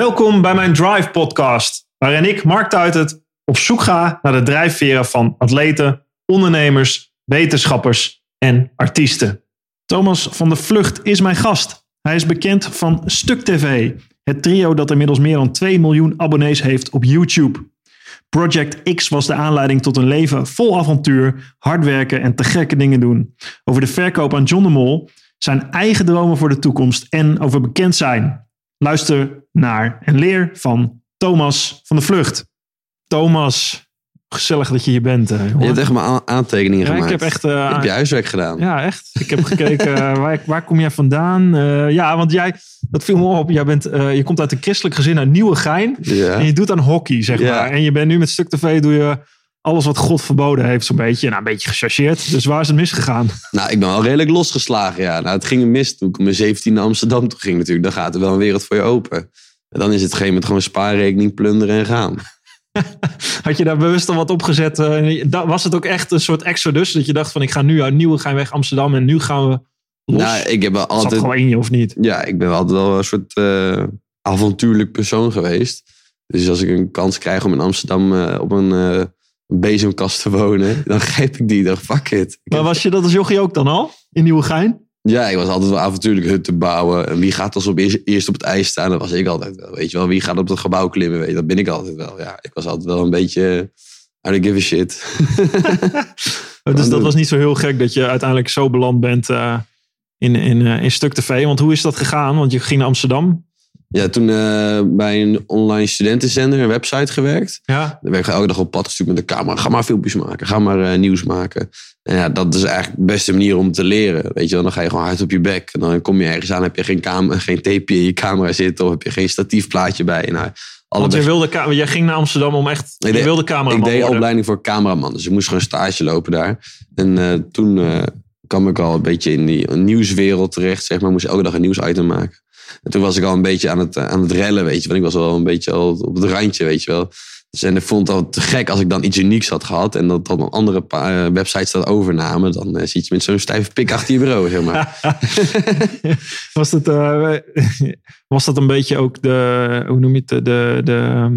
Welkom bij mijn Drive podcast, waarin ik, Mark Tuitert, op zoek ga naar de drijfveren van atleten, ondernemers, wetenschappers en artiesten. Thomas van de Vlucht is mijn gast. Hij is bekend van Stuk TV, het trio dat inmiddels meer dan 2 miljoen abonnees heeft op YouTube. Project X was de aanleiding tot een leven vol avontuur, hard werken en te gekke dingen doen. Over de verkoop aan John de Mol, zijn eigen dromen voor de toekomst en over bekend zijn. Luister naar en leer van Thomas van de Vlucht. Thomas, gezellig dat je hier bent. eh, Je hebt echt aan- aantekeningen Ja, ik gemaakt. heb echt... eh, Je hebt je huiswerk gedaan. ja, echt. Ik heb gekeken, eh, waar, waar kom jij vandaan? Ja, want jij, dat viel me op. Jij bent, je komt uit een christelijk gezin uit Nieuwegein. Ja. En je doet aan hockey, zeg Ja. maar. En je bent nu met Stuk TV, doe je alles wat God verboden heeft, zo'n beetje. Nou, een beetje gechargeerd. Dus waar is het misgegaan? Nou, ik ben wel redelijk losgeslagen. Ja. Nou, het ging mis toen ik mijn 17 naar Amsterdam toe ging natuurlijk. Dan gaat er wel een wereld voor je open. En dan is het geen met gewoon spaarrekening, plunderen en gaan. Had je daar bewust al wat opgezet? eh, was het ook echt een soort exodus? Dat je dacht van, ik ga nu uit Nieuwegein Amsterdam en nu gaan we los? Nou, ik heb wel Zat altijd... gewoon in je, of niet? Ja, ik ben wel altijd wel een soort eh, avontuurlijk persoon geweest. Dus als ik een kans krijg om in Amsterdam eh, op een, een bezemkast te wonen, dan grijp ik die. Dan fuck it. Ik Maar was je dat als jochie ook dan al? In Nieuwegein? Ja, ik was altijd wel avontuurlijk hutten bouwen. En wie gaat als op eerst, eerst op het ijs staan? Dat was ik altijd wel. Weet je wel, wie gaat op het gebouw klimmen? Weet je, dat ben ik altijd wel. Ja, ik was altijd wel een beetje... I don't give a shit. Dus dat doen. was niet zo heel gek dat je uiteindelijk zo beland bent eh, in, in, eh, in Stuk TV. Want hoe is dat gegaan? Want je ging naar Amsterdam. Ja, toen eh, bij een online studentenzender, een website gewerkt. Ja. Dan werd ik elke dag op pad gestuurd met de camera. Ga maar filmpjes maken, ga maar eh, nieuws maken. En ja, dat is eigenlijk de beste manier om te leren. Weet je dan ga je gewoon hard op je bek. En dan kom je ergens aan, heb je geen, cam geen tapeje in je camera zitten. Of heb je geen statiefplaatje bij. Nou, Want je wilde, jij ging naar Amsterdam om echt... Ik je deed- wilde cameraman Ik deed worden. opleiding voor cameraman. Dus ik moest gewoon stage lopen daar. En eh, toen kwam ik al een beetje in die nieuwswereld terecht. Zeg maar, moest elke dag een nieuwsitem maken. En toen was ik al een beetje aan het, eh, aan het rellen, weet je. Want ik was wel een beetje al op het randje, weet je wel. Dus en ik vond het al te gek als ik dan iets unieks had gehad. En dat dan andere eh, websites dat overnamen. Dan eh, zit je met zo'n stijve pik achter je bureau, zeg maar. was, dat, was dat een beetje ook de... Hoe noem je het? De, de, de,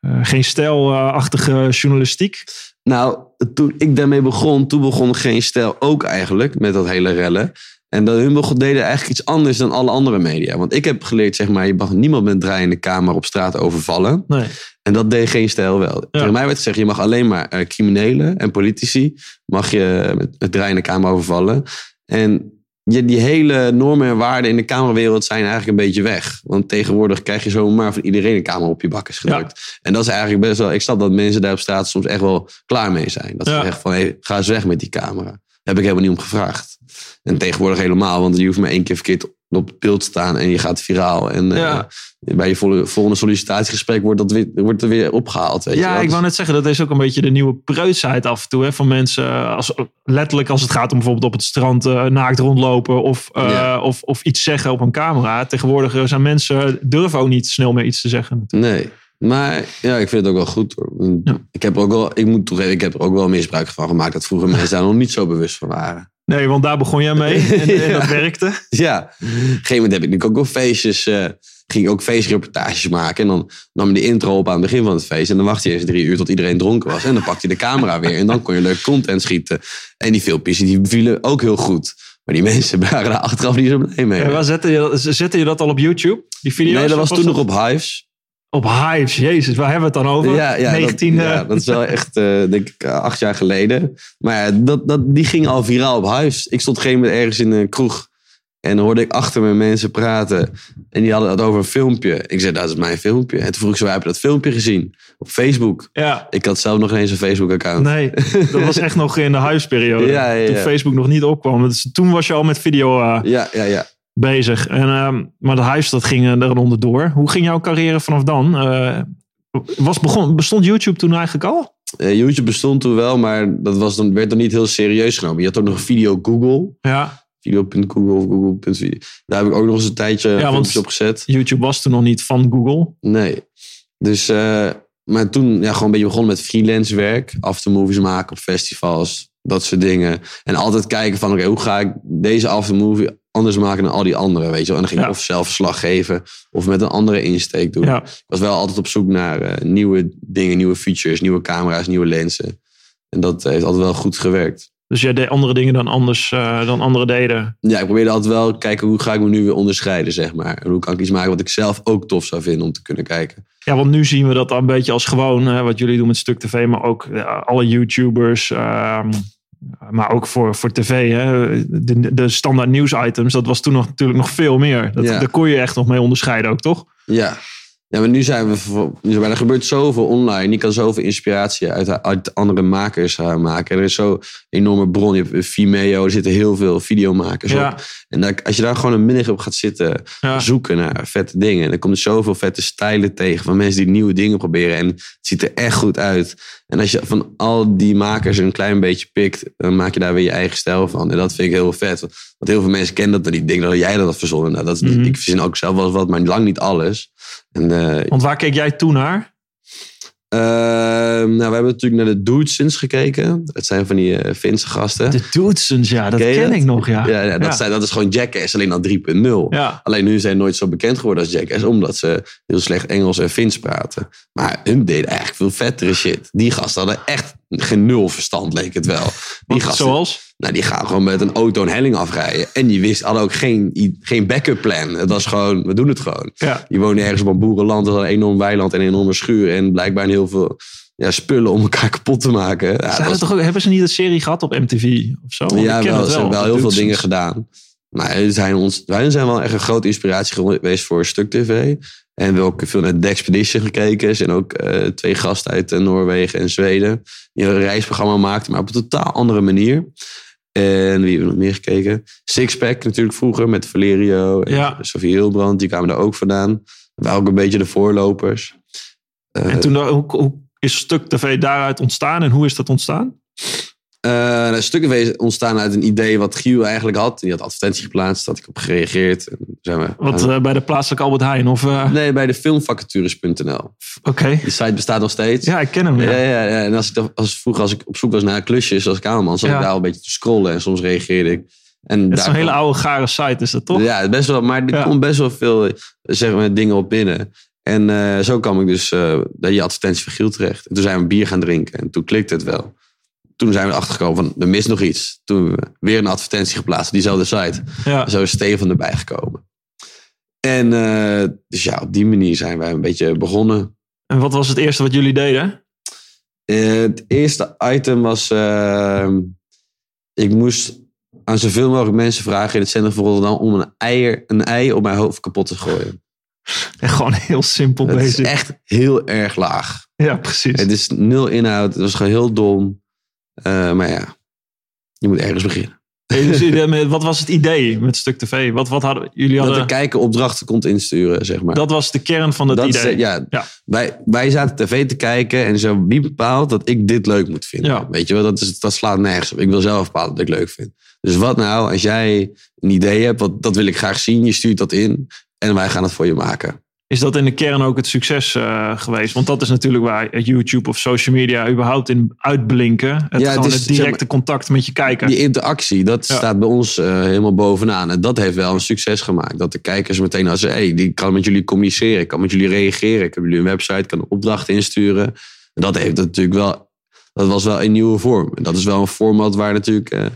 eh, geen stijlachtige journalistiek? Nou, toen ik daarmee begon, toen begon geen stijl ook eigenlijk met dat hele rellen. En dat hun begon- deden eigenlijk iets anders dan alle andere media. Want ik heb geleerd, zeg maar, je mag niemand met draaiende camera op straat overvallen. Nee. En dat deed geen stijl wel. Tegen mij werd gezegd, je mag alleen maar eh, criminelen en politici mag je met, met draaiende camera overvallen. En je, die hele normen en waarden in de camerawereld zijn eigenlijk een beetje weg. Want tegenwoordig krijg je zomaar van iedereen een camera op je bakkes gedrukt. En dat is eigenlijk best wel... Ik snap dat mensen daar op straat soms echt wel klaar mee zijn. Dat ze Ja. zeggen van, hey, ga eens weg met die camera. Heb ik helemaal niet om gevraagd. En tegenwoordig helemaal, want je hoeft maar één keer verkeerd op het beeld te staan en je gaat viraal. En eh, Ja. bij je volgende sollicitatiegesprek wordt, dat weer, wordt er weer opgehaald. Weet Ja, ik wou net zeggen, dat is ook een beetje de nieuwe preutsheid af en toe. Hè, van mensen, eh, als, letterlijk als het gaat om bijvoorbeeld op het strand eh, naakt rondlopen of, Ja. of, of iets zeggen op een camera. Tegenwoordig zijn mensen, durven ook niet snel meer iets te zeggen. Nee. Maar ja, ik vind het ook wel goed hoor. Ja. Ik heb er ook wel, ik moet toegeven, ik heb er ook wel misbruik van gemaakt dat vroeger mensen daar nog niet zo bewust van waren. Nee, want daar begon jij mee en, en dat werkte. Ja, op een gegeven moment heb ik natuurlijk ook wel feestjes, eh, ging ik ook feestreportages maken. En dan nam je de intro op aan het begin van het feest. En dan wachtte je eens drie uur tot iedereen dronken was. En dan pakte je de camera weer. En dan kon je leuk content schieten. En die filmpjes die vielen ook heel goed. Maar die mensen waren daar achteraf niet zo blij mee. En waar zette je, dat- zette je dat al op YouTube? Die video's? nee, dat was toen nog op Hives. Op Hives, jezus, waar hebben we het dan over? Ja, ja, 19, dat, eh, ja, dat is wel echt, eh, denk ik, eh, acht jaar geleden. Maar ja, dat, dat, die ging al viraal op huis. Ik stond op een gegeven moment ergens in een kroeg. En dan hoorde ik achter me mensen praten. En die hadden het over een filmpje. Ik zei, dat is mijn filmpje. En toen vroeg ik ze, waar heb je dat filmpje gezien? Op Facebook. Ja, Ik had zelf nog eens een Facebook-account. nee, dat was echt nog in de huisperiode. Ja, ja, Toen. Facebook nog niet opkwam. Dus toen was je al met video eh, Ja, ja, ja. Bezig. En, ehm, maar de Hives, dat ging er onderdoor. Hoe ging jouw carrière vanaf dan? Eh, was begon, bestond YouTube toen eigenlijk al? Eh, YouTube bestond toen wel, maar dat was dan, werd dan niet heel serieus genomen. Je had ook nog een video Google. Ja, Video.google of Google.video. Daar heb ik ook nog eens een tijdje want- filmpjes op gezet. YouTube was toen nog niet van Google. Nee. Dus, eh, maar toen ja, gewoon een beetje begonnen met freelance werk. Aftermovies maken op festivals. Dat soort dingen. En altijd kijken van, oké, hoe ga ik deze aftermovie anders maken dan al die anderen, weet je wel. En dan ging ik Ja. of zelf verslag geven of met een andere insteek doen. Ja. Ik was wel altijd op zoek naar eh, nieuwe dingen, nieuwe features, nieuwe camera's, nieuwe lenzen. En dat heeft altijd wel goed gewerkt. Dus jij deed andere dingen dan anders eh, dan anderen deden. Ja, ik probeerde altijd wel kijken hoe ga ik me nu weer onderscheiden, zeg maar. En hoe kan ik iets maken wat ik zelf ook tof zou vinden om te kunnen kijken. Ja, want nu zien we dat een beetje als gewoon, hè, wat jullie doen met Stuk TV, maar ook ja, alle YouTubers, ehm, maar ook voor, voor tv. Hè, de, de standaard nieuwsitems, dat was toen nog, natuurlijk nog veel meer. Dat, Ja. Daar kon je echt nog mee onderscheiden ook, toch? Ja. Ja, maar nu zijn we... we er gebeurt zoveel online. Je kan zoveel inspiratie uit, uit andere makers eh, maken. Er is zo'n enorme bron. Je hebt Vimeo, er zitten heel veel videomakers Ja. op. En als je daar gewoon een middag op gaat zitten Ja. zoeken naar vette dingen. Dan komt er zoveel vette stijlen tegen van mensen die nieuwe dingen proberen. En het ziet er echt goed uit. En als je van al die makers een klein beetje pikt, dan maak je daar weer je eigen stijl van. En dat vind ik heel vet. Want heel veel mensen kennen dat niet. Denken dat jij dat had verzonnen. Nou, dat Mhm. Ik verzin ook zelf wel wat, maar lang niet alles. En, eh, Want waar keek jij toen naar? Ehm, nou, we hebben natuurlijk naar de Dudesons gekeken. Het zijn van die eh Finse gasten. De Dudesons, ja, dat Ken ik nog, ja. Ja, ja, dat, ja. Zijn, dat is gewoon Jackass, alleen dan 3.0. Ja. Alleen nu zijn ze nooit zo bekend geworden als Jackass, omdat ze heel slecht Engels en Fins praten. Maar hun deden eigenlijk veel vettere shit. Die gasten hadden echt geen nul verstand, leek het wel. Die gasten, Zoals? nou, die gaan gewoon met een auto een helling afrijden. En die wist, hadden ook geen, geen backup plan. Het was gewoon, we doen het gewoon. Ja. Die wonen ergens op een boerenland. Dat had een enorm weiland en een enorme schuur. En blijkbaar heel veel ja, spullen om elkaar kapot te maken. Ja, was- toch ook, hebben ze niet een serie gehad op MTV of zo? Want ja, wel, ze hebben wel heel veel dingen gedaan. Maar wij zijn, ons, wij zijn wel echt een grote inspiratie geweest voor Stuk TV. En we hebben ook veel naar The Expedition gekeken. Er zijn ook eh, twee gasten uit eh, Noorwegen en Zweden. Die een reisprogramma maakten, maar op een totaal andere manier. En wie hebben we nog meer gekeken? Sixpack natuurlijk vroeger met Valerio en Ja. Sofie Hilbrand. Die kwamen daar ook vandaan. Dat waren ook een beetje de voorlopers. Eh, En toen, hoe, hoe is Stuk TV daaruit ontstaan en hoe is dat ontstaan? Eh nou, stukken ontstaan uit een idee wat Giel eigenlijk had. Die had advertentie geplaatst, daar had ik op gereageerd. En toen zijn we Wat eh, bij de plaatselijke Albert Heijn? Of, eh, Nee, bij de filmvacatures.nl. Oké. Die site bestaat nog steeds. Ja, ik ken hem. Ja, Ja. ja, ja. En als ik, als, vroeger als ik op zoek was naar klusjes als cameraman, zat Ja. ik daar al een beetje te scrollen. En soms reageerde ik. En Het is zo'n hele oude gare site, is dat toch? Ja, best wel, maar er komt best wel veel eh, zeg maar, dingen op binnen. En eh, zo kwam ik dus eh bij die advertentie van Giel terecht. En toen zijn we bier gaan drinken. En toen klikte het wel. Toen zijn we erachter gekomen van, er mist nog iets. Toen hebben we weer een advertentie geplaatst op diezelfde site. Ja. Zo is Stefan erbij gekomen. En eh, dus ja, op die manier zijn wij een beetje begonnen. En wat was het eerste wat jullie deden? Eh, het eerste item was... eh, ik moest aan zoveel mogelijk mensen vragen in het centrum van Rotterdam... om een, eier, een ei op mijn hoofd kapot te gooien. En gewoon heel simpel Het is bezig. echt heel erg laag. Ja, precies. Het is nul inhoud. Het was gewoon heel dom. Eh, maar ja, je moet ergens beginnen. Dus wat was het idee met Stuk TV? Wat, wat hadden jullie Dat hadden? de kijker opdrachten komt insturen, zeg maar. Dat was de kern van het Dat idee. eh, ja, Ja. Wij, wij zaten tv te kijken en zo, wie bepaalt dat ik dit leuk moet vinden? Ja. Weet je wel, dat, is, dat slaat nergens op. Ik wil zelf bepalen dat ik leuk vind. Dus wat nou, als jij een idee hebt, wat, dat wil ik graag zien, je stuurt dat in en wij gaan het voor je maken. Is dat in de kern ook het succes eh, geweest? Want dat is natuurlijk waar YouTube of social media überhaupt in uitblinken. Het, Ja, het is, het zeg directe maar, contact met je kijker. Die interactie, dat Ja. staat bij ons eh, helemaal bovenaan. En dat heeft wel een succes gemaakt. Dat de kijkers meteen als hey, die kan met jullie communiceren, ik kan met jullie reageren, ik heb jullie een website, ik kan opdrachten insturen. En dat heeft natuurlijk wel, dat was wel een nieuwe vorm. En dat is wel een format waar natuurlijk eh,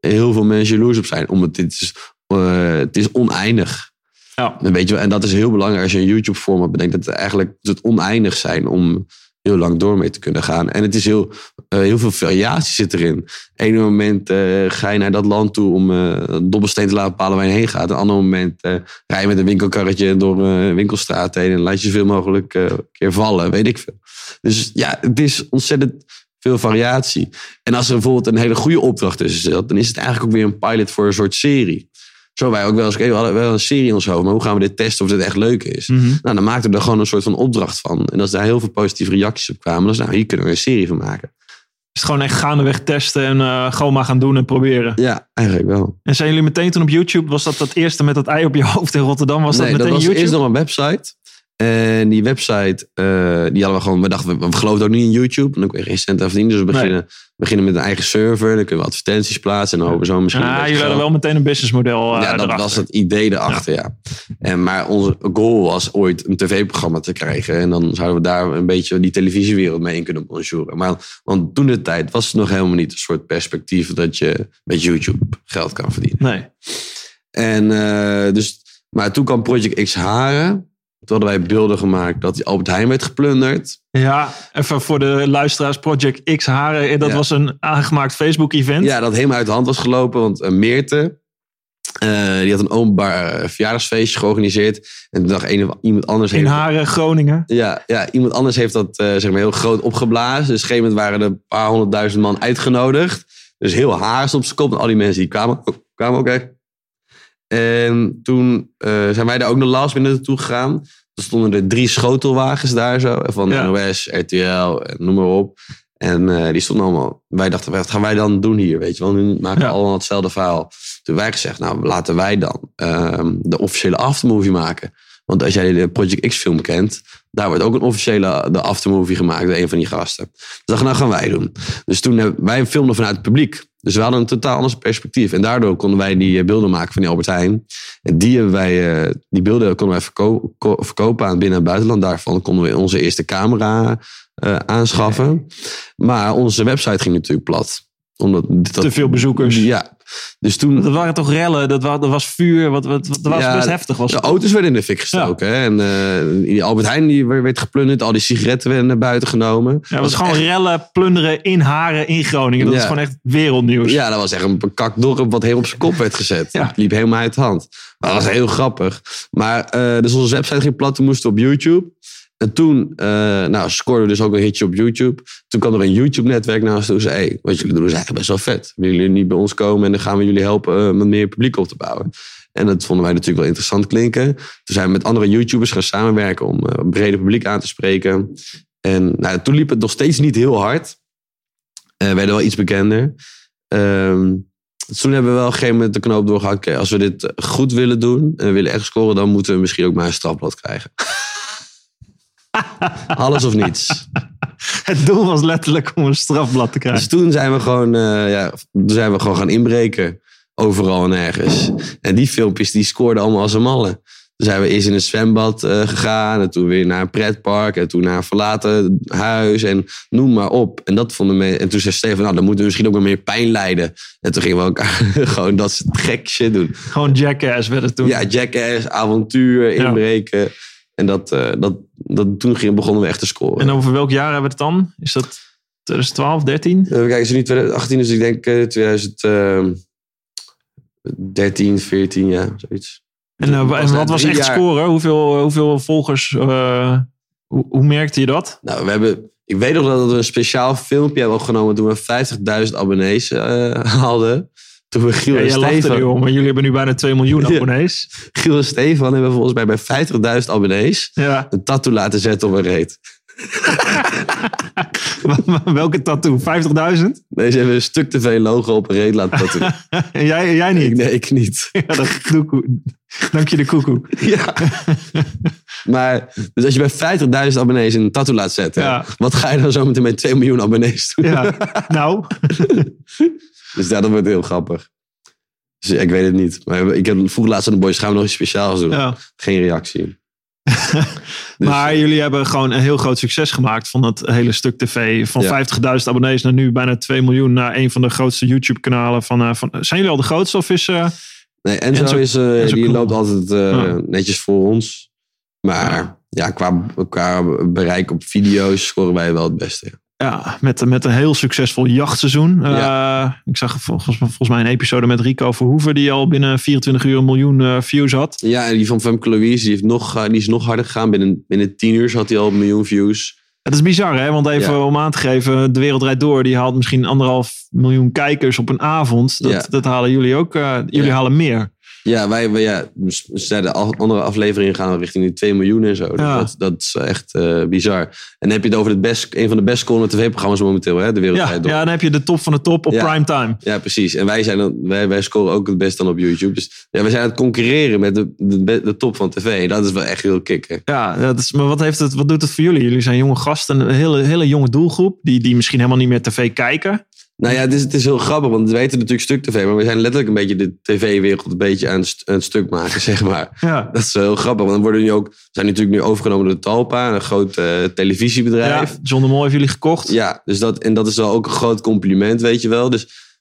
heel veel mensen jaloers op zijn. Omdat dit is, het is oneindig. Ja. En, weet je, en dat is heel belangrijk als je een YouTube-format bedenkt. Dat het eigenlijk het oneindig zijn om heel lang door mee te kunnen gaan. En het is heel, eh, heel veel variatie zit erin. Eén moment eh, ga je naar dat land toe om een dobbelsteen te laten bepalen waar je heen gaat. Een ander moment rij je met een winkelkarretje door een winkelstraat heen en laat je zoveel mogelijk keer vallen, weet ik veel. Dus ja, het is ontzettend veel variatie. En als er bijvoorbeeld een hele goede opdracht zit, dan is het eigenlijk ook weer een pilot voor een soort serie. Zo wij ook wel eens, oké, we hadden wel een serie in ons hoofd, maar hoe gaan we dit testen of dit echt leuk is? Mhm. Nou, dan maakten we er gewoon een soort van opdracht van. En als daar heel veel positieve reacties op kwamen, dan is nou, hier kunnen we een serie van maken. Is het gewoon echt gaandeweg testen en eh, gewoon maar gaan doen en proberen. Ja, eigenlijk wel. En zijn jullie meteen toen op YouTube, was dat dat eerste met dat ei op je hoofd in Rotterdam? Was nee, dat meteen dat was YouTube? eerst nog een website. En die website, eh, die hadden we gewoon, we dachten, we, we geloofden ook niet in YouTube. En dan kun je geen cent aan verdienen. Dus we beginnen, beginnen met een eigen server. Dan kunnen we advertenties plaatsen. En dan hopen we zo misschien. beetje jullie hadden wel meteen een businessmodel eh Ja, dat erachter. was het idee erachter, ja. En, maar onze goal was ooit een tv-programma te krijgen. En dan zouden we daar een beetje die televisiewereld mee in kunnen bonjouren. Maar want toen de tijd was het nog helemaal niet een soort perspectief dat je met YouTube geld kan verdienen. Nee. En eh, dus, maar toen kwam Project X Haren. Toen hadden wij beelden gemaakt dat die Albert Heijn werd geplunderd. Ja, even voor de luisteraars. Project X Haren. eh, Dat Ja. was een aangemaakt Facebook-event. Ja, dat helemaal uit de hand was gelopen. Want uh, Meerte, uh, die had een openbaar verjaardagsfeestje georganiseerd. En toen dacht een, iemand anders... In heeft, Haren, Groningen. Ja, ja, iemand anders heeft dat uh, zeg maar heel groot opgeblazen. Dus op een gegeven moment waren er een paar honderdduizend man uitgenodigd. Dus heel haars op zijn kop. En al die mensen die kwamen, kwamen ook echt. En toen uh, zijn wij daar ook nog last minute naartoe gegaan. Er stonden er drie schotelwagens daar zo. Van ja. NOS, RTL, noem maar op. En uh, die stonden allemaal. Wij dachten, wat gaan wij dan doen hier? Weet je wel, nu maken we ja. allemaal hetzelfde verhaal. Toen wij gezegd, nou laten wij dan uh, de officiële aftermovie maken. Want als jij de Project X film kent, daar wordt ook een officiële de aftermovie gemaakt door een van die gasten. Dus dachten, nou gaan wij doen. Dus toen hebben, wij filmden vanuit het publiek. Dus we hadden een totaal ander perspectief. En daardoor konden wij die beelden maken van die Albert Heijn. En die, wij, die beelden konden wij verko verkopen aan binnen- en buitenland. Daarvan konden we onze eerste camera uh, aanschaffen. Maar onze website ging natuurlijk plat. Omdat dat, Te veel bezoekers. Ja. Dus toen, dat waren toch rellen, dat was, dat was vuur, wat, wat, dat was ja, best heftig. Was de auto's werden in de fik gestoken. Ja. Hè? En uh, die Albert Heijn die werd geplunderd, al die sigaretten werden naar buiten genomen. Ja, dat was gewoon echt... rellen, plunderen in Haren in Groningen. Dat is gewoon echt wereldnieuws. Ja, dat was echt een kakdorp wat heel op zijn kop werd gezet. ja. Het liep helemaal uit de hand. Maar dat was heel grappig. Maar uh, dus onze website ging plat, toen moesten we op YouTube. En toen uh, nou, scoorden we dus ook een hitje op YouTube. Toen kwam er een YouTube-netwerk toe. Zei, hey, wat jullie doen is eigenlijk best wel vet. Willen jullie niet bij ons komen en dan gaan we jullie helpen uh, met meer publiek op te bouwen. En dat vonden wij natuurlijk wel interessant klinken. Toen zijn we met andere YouTubers gaan samenwerken om een breder publiek aan te spreken. En nou, toen liep het nog steeds niet heel hard. We werden wel iets bekender. Um, toen hebben we wel op een gegeven moment de knoop doorgehakt. Als we dit goed willen doen en we willen echt scoren, dan moeten we misschien ook maar een strafblad krijgen. Alles of niets. Het doel was letterlijk om een strafblad te krijgen. Dus toen zijn we gewoon, uh, ja, toen zijn we gewoon gaan inbreken. Overal en ergens. En die filmpjes die scoorden allemaal als een malle. Toen zijn we eerst in een zwembad uh, gegaan. En toen weer naar een pretpark. En toen naar een verlaten huis. En noem maar op. En, dat vonden me, en toen zei Steven, nou dan moeten we misschien ook wel meer pijn lijden. En toen gingen we elkaar gewoon dat gek shit doen. Gewoon jackass werd het toen. Ja, jackass, avontuur, inbreken. Ja. En dat, uh, dat, dat, toen ging, begonnen we echt te scoren. En over welk jaar hebben we het dan? Is dat 2012, 13? Uh, kijken, is het nu 2018, dus ik denk uh, 2013, 14, ja, zoiets. En, uh, en wat was echt jaar... scoren? Hoeveel, hoeveel volgers, hoe, hoe, merkte je dat? Nou, we hebben, ik weet nog dat we een speciaal filmpje hebben opgenomen toen we 50.000 abonnees hadden. Toen we Giel ja, en Stefan... Nu, maar jullie hebben nu bijna 2 miljoen abonnees. Ja. Giel en Stefan hebben volgens mij bij 50.000 abonnees ja. een tattoo laten zetten op een reet. Welke tattoo? 50.000? Nee, ze hebben een stuk te veel logo op een reet laten tattoo. en jij, jij niet? Nee, ik niet. ja, dat Dank je de koekoek. ja. Maar, dus als je bij 50.000 abonnees een tattoo laat zetten, ja. wat ga je dan zo meteen met 2 miljoen abonnees doen? ja, nou... Dus ja, dat wordt heel grappig. Dus ik weet het niet. Maar ik heb vroeg laatst aan de boys, gaan we nog iets speciaals doen? Ja. Geen reactie. dus, maar jullie hebben gewoon een heel groot succes gemaakt van dat hele stuk tv. Van ja. 50.000 abonnees naar nu bijna 2 miljoen. Naar een van de grootste YouTube kanalen. Van, uh, van, zijn jullie al de grootste of is... Uh, nee, Enzo, Enzo is, uh, Enzo die loopt altijd ja. netjes voor ons. Maar ja, qua, qua bereik op video's scoren wij wel het beste. Ja, met, met een heel succesvol jachtseizoen. Ja. Uh, ik zag volgens, volgens mij een episode met Rico Verhoeven... die al binnen 24 uur een miljoen uh, views had. Ja, en die van Femke Louise die, heeft nog, uh, die is nog harder gegaan. Binnen, binnen 10 uur had hij al een miljoen views. Het is bizar, hè? Want even ja. om aan te geven... De Wereld Rijd Door, die haalt misschien anderhalf miljoen kijkers op een avond. Dat, ja. dat halen jullie ook. jullie halen meer. Ja, wij, wij ja, zijn de af- andere afleveringen gaan richting die 2 miljoen en zo. Dus Ja. Dat, dat is echt eh, bizar. En dan heb je het over het best, een van de best scorende tv-programma's momenteel, hè, de Ja, wereldwijd. door. ja, dan heb je de top van de top op Ja. primetime. Ja, precies. En wij, zijn dan, wij, wij scoren ook het best dan op YouTube. Dus ja, we zijn aan het concurreren met de, de, de top van tv. Dat is wel echt heel kicken. Ja, dat is, maar wat, heeft het, wat doet het voor jullie? Jullie zijn jonge gasten, een hele, hele jonge doelgroep, die, die misschien helemaal niet meer tv kijken. Nou ja, het is, het is heel grappig, want we weten natuurlijk stuk tv. Maar we zijn letterlijk een beetje de tv-wereld een beetje aan aan het stuk maken, zeg maar. Ja, Dat is heel grappig, want dan worden nu ook... Zijn natuurlijk nu overgenomen door Talpa, een groot eh, televisiebedrijf. ja John de Mol heeft jullie gekocht. Ja, dus dat, en dat is wel ook een groot compliment, weet je wel. Dus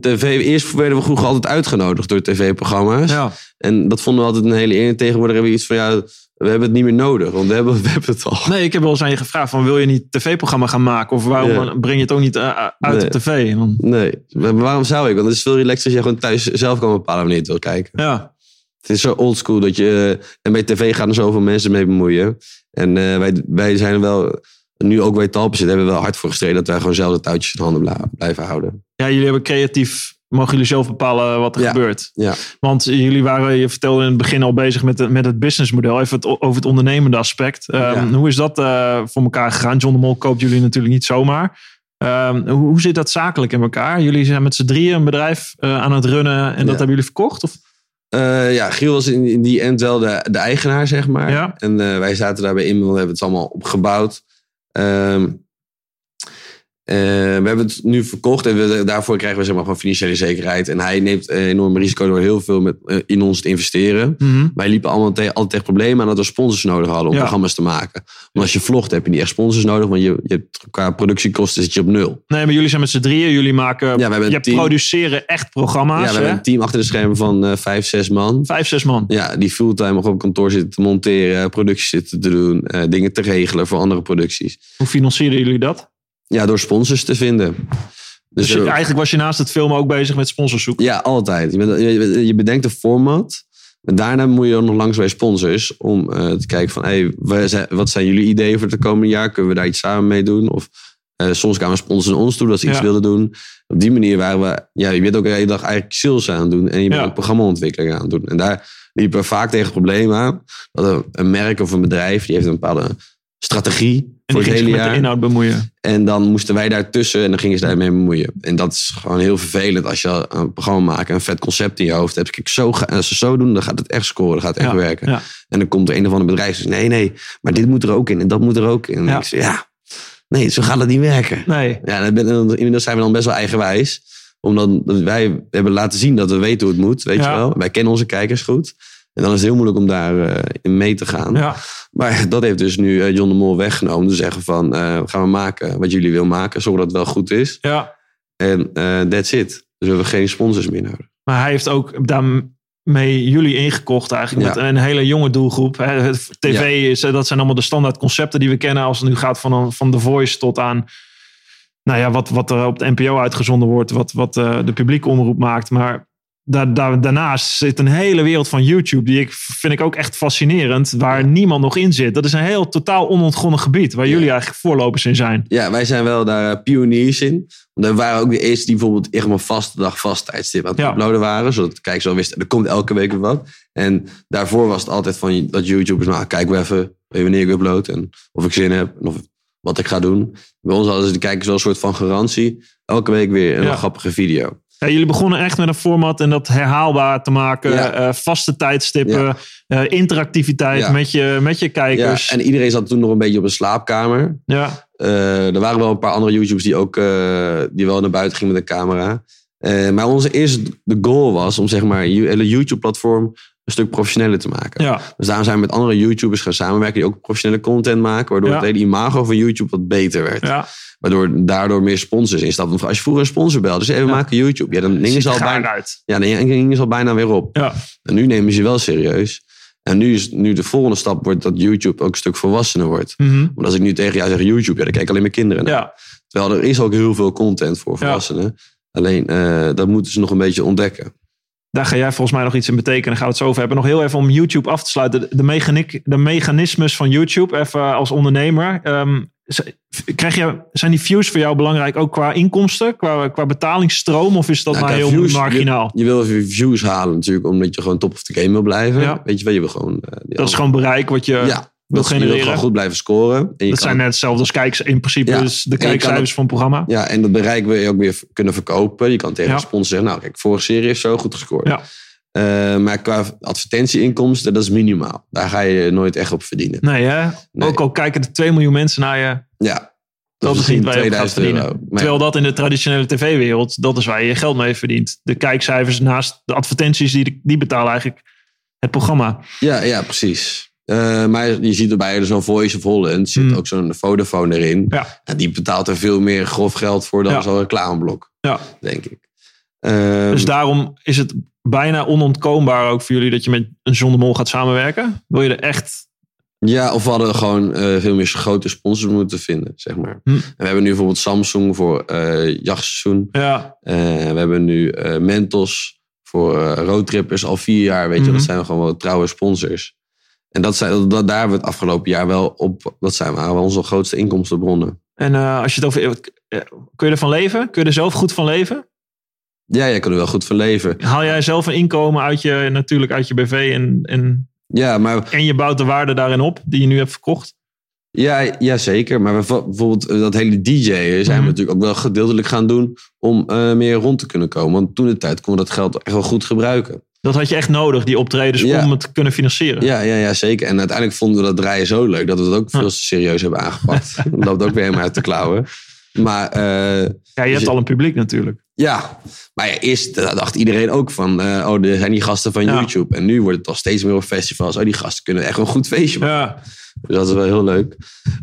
tv, eerst werden we vroeger altijd uitgenodigd door tv-programma's. Ja. En dat vonden we altijd een hele eer. En tegenwoordig hebben we iets van, ja, we hebben het niet meer nodig. Want we hebben, we hebben het al. Nee, ik heb wel eens aan je gevraagd van wil je niet tv-programma gaan maken? Of waarom Ja. breng je het ook niet eh, uit Nee. op tv? Nee, maar waarom zou ik? Want het is veel relaxer als je gewoon thuis zelf kan bepalen wanneer je het wil kijken. ja, Het is zo oldschool dat je... eh, En bij tv gaan er zoveel mensen mee bemoeien. En eh, wij, wij zijn er wel... Nu ook bij Talpen zitten, hebben we wel hard voor gestreden... dat wij gewoon zelf de touwtjes in handen blijven houden. ja, jullie hebben creatief, mogen jullie zelf bepalen wat er Ja. gebeurt. Ja. Want jullie waren, je vertelde in het begin al bezig met, het- met het businessmodel. Even het, over het ondernemende aspect. Ehm, Ja. Hoe is dat eh, voor elkaar gegaan? John de Mol koopt jullie natuurlijk niet zomaar. Ehm, hoe, hoe zit dat zakelijk in elkaar? Jullie zijn met z'n drieën een bedrijf eh, aan het runnen en dat hebben jullie verkocht? Of? Eh, ja, Giel was in, in die end wel de, de eigenaar, zeg maar. Ja. En wij zaten daarbij in, we hebben het allemaal opgebouwd. Ehm, eh, we hebben het nu verkocht en we, daarvoor krijgen we zeg maar, gewoon financiële zekerheid. En hij neemt eh, enorm risico door heel veel met, eh, in ons te investeren. Wij liepen allemaal tegen, altijd tegen problemen aan dat we sponsors nodig hadden om Ja. programma's te maken. Want als je vlogt heb je niet echt sponsors nodig, want je, je hebt qua productiekosten zit je op nul. Nee, maar jullie zijn met z'n drieën. Jullie maken, we hebben een je team. produceren echt Ja, programma's. we hebben hè? een team achter de schermen van vijf, zes man. Vijf, zes man. Ja, die fulltime nog op kantoor zitten te monteren, producties zitten te doen, dingen te regelen voor andere producties. Hoe financieren jullie dat? Ja, door sponsors te vinden. Dus Dus, je- eh, eigenlijk was je naast het filmen ook bezig met sponsors zoeken. ja, altijd. Je, bent- je, je bedenkt een format. En daarna moet je ook nog langs bij sponsors om eh, te kijken van, hey, wat zijn jullie ideeën voor het komende jaar? Kunnen we daar iets samen mee doen? Of eh, soms kwamen sponsors naar ons toe dat ze iets Ja. wilden doen. Op die manier waren we, ja, je bent ook de hele dag eigenlijk sales aan het doen en je bent Ja. ook programmaontwikkeling aan het doen. En daar liepen we vaak tegen het probleem aan dat een, een merk of een bedrijf, die heeft een bepaalde strategie voor het met de inhoud bemoeien. En dan moesten wij daartussen en dan gingen ze daarmee bemoeien. En dat is gewoon heel vervelend als je een programma maakt en een vet concept in je hoofd hebt. Kijk, zo, als ze zo doen, dan gaat het echt scoren, dan gaat het echt Ja, werken. ja. En dan komt er een of ander bedrijf en zegt, nee, nee, maar dit moet er ook in en dat moet er ook in. En Ja. ik zeg, ja, nee, zo gaat het niet werken. Nee. Ja, dan ben- dan- inmiddels zijn we dan best wel eigenwijs. Omdat wij hebben laten zien dat we weten hoe het moet, weet je wel. Wij kennen onze kijkers goed. En dan is het heel moeilijk om daar eh, in mee te gaan. Ja. Maar dat heeft dus nu eh, John de Mol weggenomen. Te zeggen van, eh, gaan we maken wat jullie willen maken. Zorg dat het wel goed is. ja. En that's it. Dus we hebben geen sponsors meer nodig. Maar hij heeft ook daarmee jullie ingekocht eigenlijk. Ja. Met een hele jonge doelgroep. Hè. TV, is, dat zijn allemaal de standaard concepten die we kennen. Als het nu gaat van, een- van The Voice tot aan... Nou ja, wat, wat er op de NPO uitgezonden wordt. Wat, wat de publieke omroep maakt. Maar daar, daar, daarnaast zit een hele wereld van YouTube. Die ik, vind ik ook echt fascinerend. Waar niemand nog in zit. Dat is een heel totaal onontgonnen gebied. Waar Ja. jullie eigenlijk voorlopers in zijn. Ja, wij zijn wel daar eh, pioniers in. Want we waren ook de eerste die bijvoorbeeld echt maar vaste dag, vast tijdstip aan het Ja. uploaden waren. Zodat de kijkers al wisten, er komt elke week weer wat. En daarvoor was het altijd van dat YouTubers, nou kijk we even wanneer ik upload. En of ik zin heb en of, wat ik ga doen. Bij ons hadden ze de kijkers wel een soort van garantie. Elke week weer een grappige video. Ja, jullie begonnen echt met een format en dat herhaalbaar te maken. Ja. eh, vaste tijdstippen, Ja. eh, interactiviteit met, je, met je Ja, kijkers. en iedereen zat toen nog een beetje op een slaapkamer. Ja, Eh, er waren wel een paar andere YouTubers die ook die wel naar buiten gingen met een camera. Maar onze eerste de goal was om zeg maar je hele YouTube-platform een stuk professioneler te maken. ja, Dus daarom zijn we met andere YouTubers gaan samenwerken die ook professionele content maken, waardoor het hele imago van YouTube wat beter werd. ja. Waardoor daardoor meer sponsors instapten. Want Als je vroeger een sponsor belde, dus even Ja. maken YouTube. Ja, dan gingen ze al bijna, uit. ja, dan ze al bijna weer op. Ja, En nu nemen ze wel serieus. En nu is nu de volgende stap wordt dat YouTube ook een stuk volwassener wordt. mhm. Want als ik nu tegen jou zeg YouTube, ja, dan kijken alleen mijn kinderen naar. ja. Terwijl er is ook heel veel content voor volwassenen. Alleen eh, dat moeten ze nog een beetje ontdekken. Daar ga jij volgens mij nog iets in betekenen. Gaan we het zo over hebben. Nog heel even om YouTube af te sluiten. De, mechaniek, de mechanismes van YouTube, even als ondernemer. Ehm, krijg je, zijn die views voor jou belangrijk ook qua inkomsten, qua, qua betalingsstroom? Of is dat Nou, maar heel views, marginaal? Je, je wil even views halen natuurlijk, omdat je gewoon top of the game wil blijven. Ja. Weet je wel, je wil gewoon... eh, Dat is gewoon bereik wat je ja, wil dat is- je wil genereren. gewoon goed blijven scoren. En je dat kan- zijn net hetzelfde als kijks, in principe Ja. is de kijkcijfers van het programma. Ja, en dat bereik wil je ook weer kunnen verkopen. Je kan tegen Ja. sponsor zeggen, nou kijk, vorige serie heeft zo goed gescoord. Ja. Eh, maar qua advertentieinkomsten, dat is minimaal. Daar ga je nooit echt op verdienen. Nee, hè? Nee. Ook al kijken er 2 miljoen mensen naar je, Ja, dat is niet waar je op gaat 2000 verdienen. euro. Terwijl dat in de traditionele tv-wereld, dat is waar je je geld mee verdient. De kijkcijfers naast de advertenties, die, die betalen eigenlijk het programma. ja, ja, precies. Eh, maar je ziet erbij zo'n Voice of Holland, zit Hmm. ook zo'n Vodafone erin. Ja. En die betaalt er veel meer grof geld voor dan Ja. zo'n reclameblok, Ja. denk ik. Ehm, Dus daarom is het bijna onontkoombaar ook voor jullie dat je met een John de Mol gaat samenwerken. Wil je er echt... Ja, of we hadden gewoon eh, veel meer grote sponsors moeten vinden, zeg maar. Hm. En we hebben nu bijvoorbeeld Samsung voor eh jachtseizoen. Ja, Eh, we hebben nu eh, Mentos voor roadtrippers al vier jaar, weet je. Mhm. Dat zijn gewoon wel trouwe sponsors. En dat zijn, dat, daar hebben we het afgelopen jaar wel op... Dat zijn wel onze grootste inkomstenbronnen. en als je het over... Kun je ervan leven? Kun je er zelf goed van leven? Ja, jij kan er wel goed van leven. Haal jij zelf een inkomen uit je, natuurlijk uit je BV en, en, Ja, maar en je bouwt de waarde daarin op die je nu hebt verkocht? Ja, ja, zeker. Maar we- bijvoorbeeld eh, dat hele DJ'en zijn Mhm. we natuurlijk ook wel gedeeltelijk gaan doen om eh, meer rond te kunnen komen. Want toen de tijd konden we dat geld echt wel goed gebruiken. Dat had je echt nodig, die optredens, Ja. om het te kunnen financieren. Ja, ja, ja, zeker. En uiteindelijk vonden we dat draaien zo leuk dat we het ook veel te serieus hebben aangepakt. dat loopt ook weer helemaal uit de klauwen. Maar eh, Ja, je hebt je- al een publiek natuurlijk. ja, maar ja, eerst dacht iedereen ook van, eh, oh, er zijn die gasten van Ja. YouTube. En nu wordt het al steeds meer op festivals. Oh, die gasten kunnen echt een goed feestje maken. Ja, Dus dat is wel heel leuk.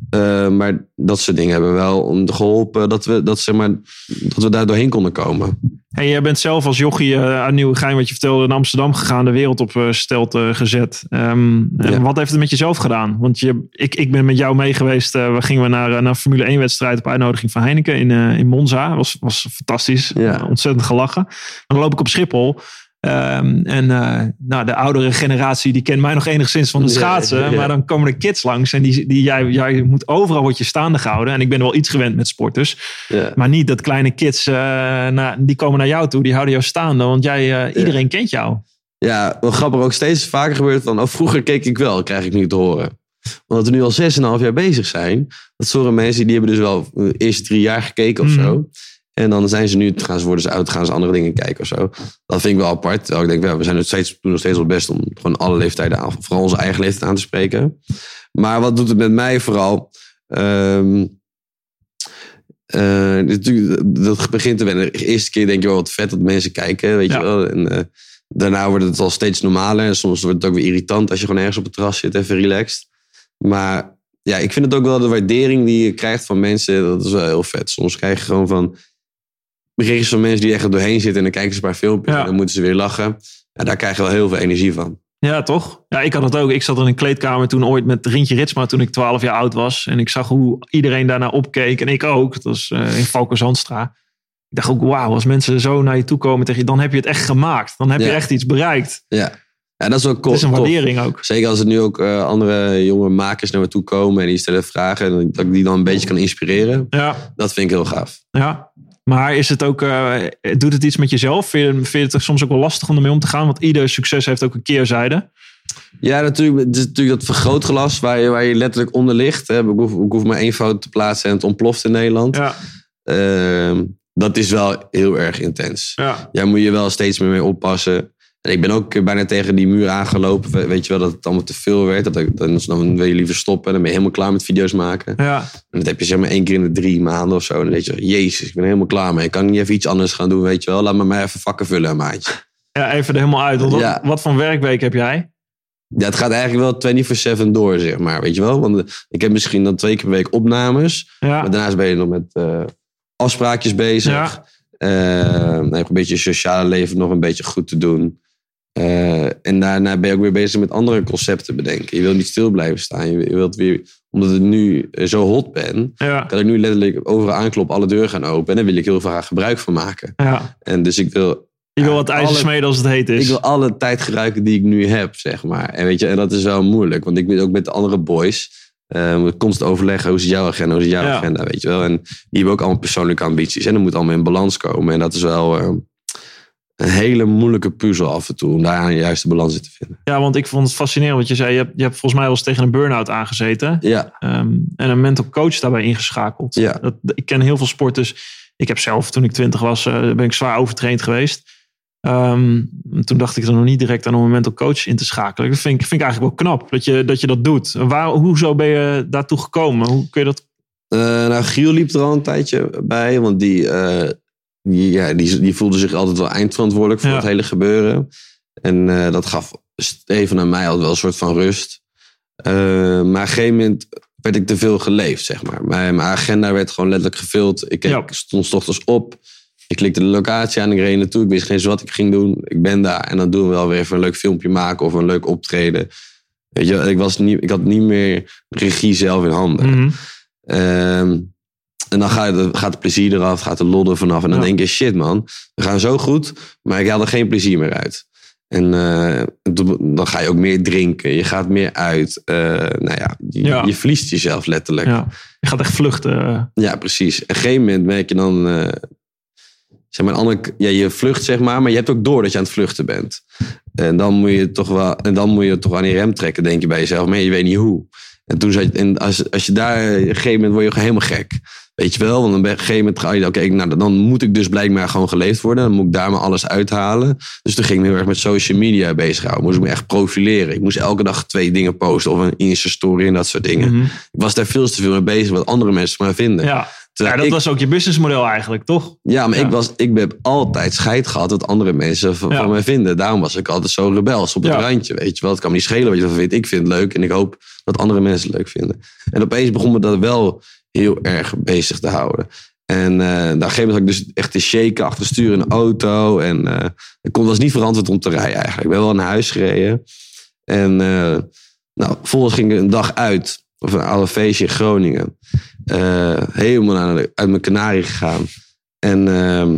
Eh, maar dat soort dingen hebben wel om geholpen dat we, dat, zeg maar, dat we daar doorheen konden komen. En jij bent zelf als jochie uh, uit Nieuwegein, wat je vertelde, in Amsterdam gegaan, de wereld op uh, stelt uh, gezet. Um, Ja. en wat heeft het met jezelf gedaan? Want je, ik, ik ben met jou mee geweest. Uh, we gingen we naar, naar Formule 1 wedstrijd op uitnodiging van Heineken in, in Monza. Was, was fantastisch. Ja. Ontzettend gelachen. Maar dan loop ik op Schiphol. Um, en uh, nou, de oudere generatie die kent mij nog enigszins van het schaatsen. Ja, ja, ja. Maar dan komen de kids langs en die, die, jij, jij moet overal word je staande gehouden. En ik ben wel iets gewend met sporters. Ja. Maar niet dat kleine kids, uh, na, die komen naar jou toe, die houden jou staande. Want jij, uh, iedereen kent jou. Ja, wel grappig. Ook steeds vaker gebeurt van, oh, vroeger keek ik wel, krijg ik nu te horen. Omdat we nu al 6,5 jaar bezig zijn. Dat sommige mensen, die hebben dus wel de eerste drie jaar gekeken of Mhm. zo. En dan zijn ze nu, gaan ze, worden ze oud, gaan ze andere dingen kijken of zo. Dat vind ik wel apart. Terwijl ik denk, wel, we zijn nog steeds, doen nog steeds wel best om gewoon alle leeftijden aan, vooral onze eigen leeftijd aan te spreken. Maar wat doet het met mij vooral? Natuurlijk, dat begint te wennen. De eerste keer denk je wel wat vet dat mensen kijken, weet Ja. je wel. En, eh, daarna wordt het al steeds normaler. En soms wordt het ook weer irritant als je gewoon ergens op het terras zit, even relaxed. Maar ja, ik vind het ook wel de waardering die je krijgt van mensen, dat is wel heel vet. Soms krijg je gewoon van berichtjes van mensen die echt er doorheen zitten en dan kijken ze een paar filmpjes Ja. en dan moeten ze weer lachen. Ja, daar krijg je wel heel veel energie van. Ja, toch? Ja, ik had het ook. Ik zat in een kleedkamer toen ooit met Rintje Ritsma toen ik 12 jaar oud was. En ik zag hoe iedereen daarnaar opkeek. En ik ook. Dat was eh, in Valko Zandstra. Ik dacht ook, wauw, als mensen zo naar je toe komen tegen je, dan heb je het echt gemaakt. Dan heb je echt iets bereikt. Ja, ja dat is wel cool. Het is een waardering ook. Zeker als er nu ook eh, andere jonge makers naar me toe komen en die stellen vragen. En dat ik die dan een beetje kan inspireren. Ja, Dat vind ik heel gaaf. ja. Maar is het ook, eh, doet het iets met jezelf? Vind je, vind je het soms ook wel lastig om ermee om te gaan? Want ieder succes heeft ook een keerzijde. Ja, natuurlijk. Het is natuurlijk dat vergrootglas waar je, waar je letterlijk onder ligt. Hè. Ik, hoef, ik hoef maar één foto te plaatsen en het ontploft in Nederland. Ja, Ehm, dat is wel heel erg intens. ja. Daar moet je wel steeds meer mee oppassen. En ik ben ook bijna tegen die muur aangelopen. We- Weet je wel, dat het allemaal te veel werd. Dat ik, dan, dan wil je liever stoppen. Dan ben je helemaal klaar met video's maken. ja. En dat heb je zeg maar één keer in de drie maanden of zo. En dan denk je, jezus, ik ben helemaal klaar mee. Ik kan niet even iets anders gaan doen, weet je wel. Laat me maar even vakken vullen, een maandje. Ja, even er helemaal uit. Wat, Ja. wat voor werkweek heb jij? Ja, het gaat eigenlijk wel 24-7 door, zeg maar. Weet je wel? Want eh, ik heb misschien dan twee keer per week opnames. Ja, Maar daarnaast ben je nog met eh, afspraakjes bezig. Ja. Eh, dan heb je een beetje je sociale leven nog een beetje goed te doen. Eh, en daarna ben je ook weer bezig met andere concepten bedenken. Je wilt niet stil blijven staan. Je wilt weer, omdat ik nu eh, zo hot ben, ja, kan ik nu letterlijk overal aankloppen, alle deuren gaan open. En daar wil ik heel graag gebruik van maken. ja. En dus ik wil, Je wil wat ijzer smeden als het heet is. ik wil alle tijd gebruiken die ik nu heb, zeg maar. En, weet je, en dat is wel moeilijk, want ik ben ook met de andere boys. Uh, constant overleggen, hoe is jouw agenda, hoe is jouw Ja. agenda, weet je wel. En die hebben ook allemaal persoonlijke ambities. En dat moet allemaal in balans komen. En dat is wel eh, een hele moeilijke puzzel af en toe, om daar een juiste balans in te vinden. Ja, want ik vond het fascinerend wat je zei. Je hebt, je hebt volgens mij wel eens tegen een burn-out aangezeten. Ja, Ehm, en een mental coach daarbij ingeschakeld. Ja. Dat, ik ken heel veel sporters. Ik heb zelf, toen ik twintig was, eh, ben ik zwaar overtraind geweest. Ehm, toen dacht ik er nog niet direct aan om een mental coach in te schakelen. Dat vind ik, vind ik eigenlijk wel knap dat je dat, je dat doet. Waar, hoezo ben je daartoe gekomen? Hoe kun je dat... Eh, nou, Giel liep er al een tijdje bij, want die, eh, die, ja, die, die voelde zich altijd wel eindverantwoordelijk voor Ja. het hele gebeuren. En eh, dat gaf Steven en mij altijd wel een soort van rust. Eh, maar op een gegeven moment werd ik te veel geleefd, zeg maar. Mijn, mijn agenda werd gewoon letterlijk gevuld. Ik, Ja. stond ochtends op. Ik klikte de locatie aan, ik reed naartoe. Ik wist geen eens wat ik ging doen. Ik ben daar en dan doen we wel weer even een leuk filmpje maken of een leuk optreden. Weet je, ik, was niet, ik had niet meer regie zelf in handen. Ehm, en dan gaat, het- gaat het plezier eraf, gaat de lol er vanaf. En dan Ja. denk je, shit man, we gaan zo goed, maar ik haal er geen plezier meer uit. En eh, dan ga je ook meer drinken, je gaat meer uit. Eh, nou ja je, Ja. je verliest jezelf letterlijk. Ja, Ja. Je gaat echt vluchten. precies. Op een gegeven moment merk je dan, eh, zeg maar, andere, ja, je vlucht zeg maar, maar je hebt ook door dat je aan het vluchten bent. En dan moet je toch wel, en dan moet je toch aan die rem trekken, denk je bij jezelf, maar je weet niet hoe. En toen zei en als, als je daar, op een gegeven moment word je gewoon helemaal gek. Weet je wel? Want op een gegeven moment ga je, oké, nou, dan moet ik dus blijkbaar gewoon geleefd worden. Dan moet ik daar maar alles uithalen. Dus toen ging ik me heel erg met social media bezighouden. Moest ik me echt profileren. Ik moest elke dag twee dingen posten of een Insta-story en dat soort dingen. Mhm. Ik was daar veel te veel mee bezig wat andere mensen maar vinden. Ja. ja, dat ik- was ook je businessmodel eigenlijk, toch? ja, maar Ja. Ik, was, ik heb altijd scheid gehad wat andere mensen van, Ja. van mij vinden. Daarom was ik altijd zo rebels op het Ja. randje. Weet je wel, het kan me niet schelen wat je ervan vindt. Ik vind het leuk en ik hoop dat andere mensen het leuk vinden. En opeens begon me dat wel heel erg bezig te houden. En eh daar gegeven moment had ik dus echt te shaken achter het stuur in de auto. En eh ik kon, was niet verantwoord om te rijden eigenlijk. Ik ben wel naar huis gereden. En eh nou, vervolgens ging ik een dag uit. Of een oude feestje in Groningen. Helemaal naar de- uit mijn kanarie gegaan. En ehm,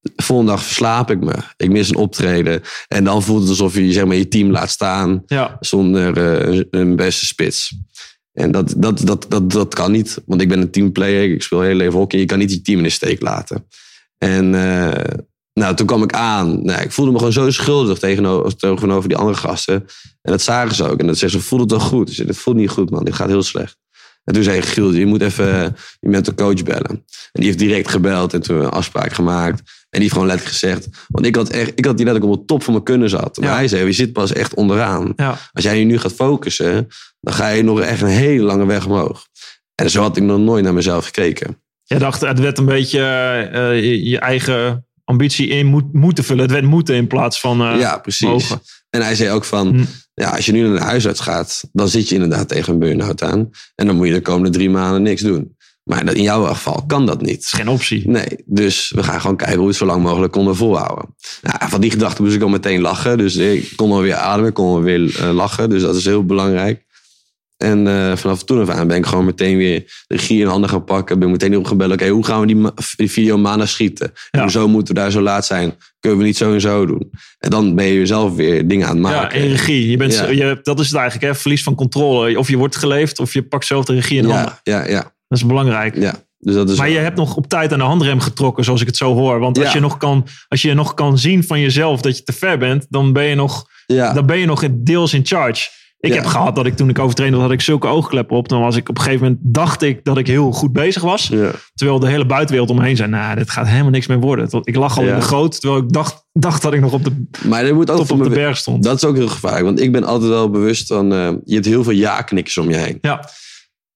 de volgende dag verslaap ik me. Ik mis een optreden. En dan voelt het alsof je zeg maar, je team laat staan Ja. zonder een beste spits. En dat, dat, dat, dat, dat kan niet. Want ik ben een teamplayer. Ik speel heel leven hockey. Je kan niet je team in de steek laten. En eh, nou, toen kwam ik aan. Nou, ik voelde me gewoon zo schuldig tegenover, tegenover die andere gasten. En dat zagen ze ook. En dat zeggen ze, voelt het toch goed? Zei, dit voelt niet goed man. Dit gaat heel slecht. En toen zei Giel, je moet even je mental coach bellen. En die heeft direct gebeld en toen een afspraak gemaakt. En die heeft gewoon letterlijk gezegd... Want ik had, echt, ik had die letterlijk op de top van mijn kunnen zat. Maar Ja. hij zei, je zit pas echt onderaan. Ja. Als jij je nu gaat focussen, dan ga je nog echt een hele lange weg omhoog. En zo had ik nog nooit naar mezelf gekeken. Je dacht, het werd een beetje eh, je, je eigen ambitie in moet, moeten vullen. Het werd moeten in plaats van eh, ja, precies. mogen. En hij zei ook van, Hm. Ja, als je nu naar de huisarts gaat, dan zit je inderdaad tegen een burn-out aan. En dan moet je de komende drie maanden niks doen. Maar in jouw geval kan dat is niet. geen optie. Nee, dus we gaan gewoon kijken hoe we het zo lang mogelijk konden volhouden. Nou, van die gedachte moest ik al meteen lachen. Dus ik kon alweer ademen, kon alweer eh, lachen. Dus dat is heel belangrijk. En eh, vanaf toen af aan ben ik gewoon meteen weer de regie in handen gaan pakken. Ben meteen opgebeld. Oké, hoe gaan we die, die video maandag schieten? Ja. Hoezo moeten we daar zo laat zijn? Kunnen we niet zo en zo doen? En dan ben je zelf weer dingen aan het Ja, maken. in regie. Je bent, Ja. je, dat is het eigenlijk, hè? verlies van controle. Of je wordt geleefd, of je pakt zelf de regie in handen. ja, ja, ja, Dat is belangrijk. ja. Dus dat is Maar je hebt nog op tijd aan de handrem getrokken, zoals ik het zo hoor. Want als, Ja. je nog kan, als je nog kan zien van jezelf dat je te ver bent, dan ben je nog, ja. dan ben je nog in- deels in charge. Ik Ja. heb gehad dat ik toen ik overtrainde had ik zulke oogkleppen op. Dan was ik op een gegeven moment, dacht ik dat ik heel goed bezig was. ja. Terwijl de hele buitenwereld om me heen zei, nou, dit gaat helemaal niks meer worden. Ik lag al Ja. in de goot, terwijl ik dacht, dacht dat ik nog op de Maar er moet top op de berg stond. Dat is ook heel gevaarlijk. Want ik ben altijd wel bewust van... eh, je hebt heel veel ja-knikkers om je heen. Ja.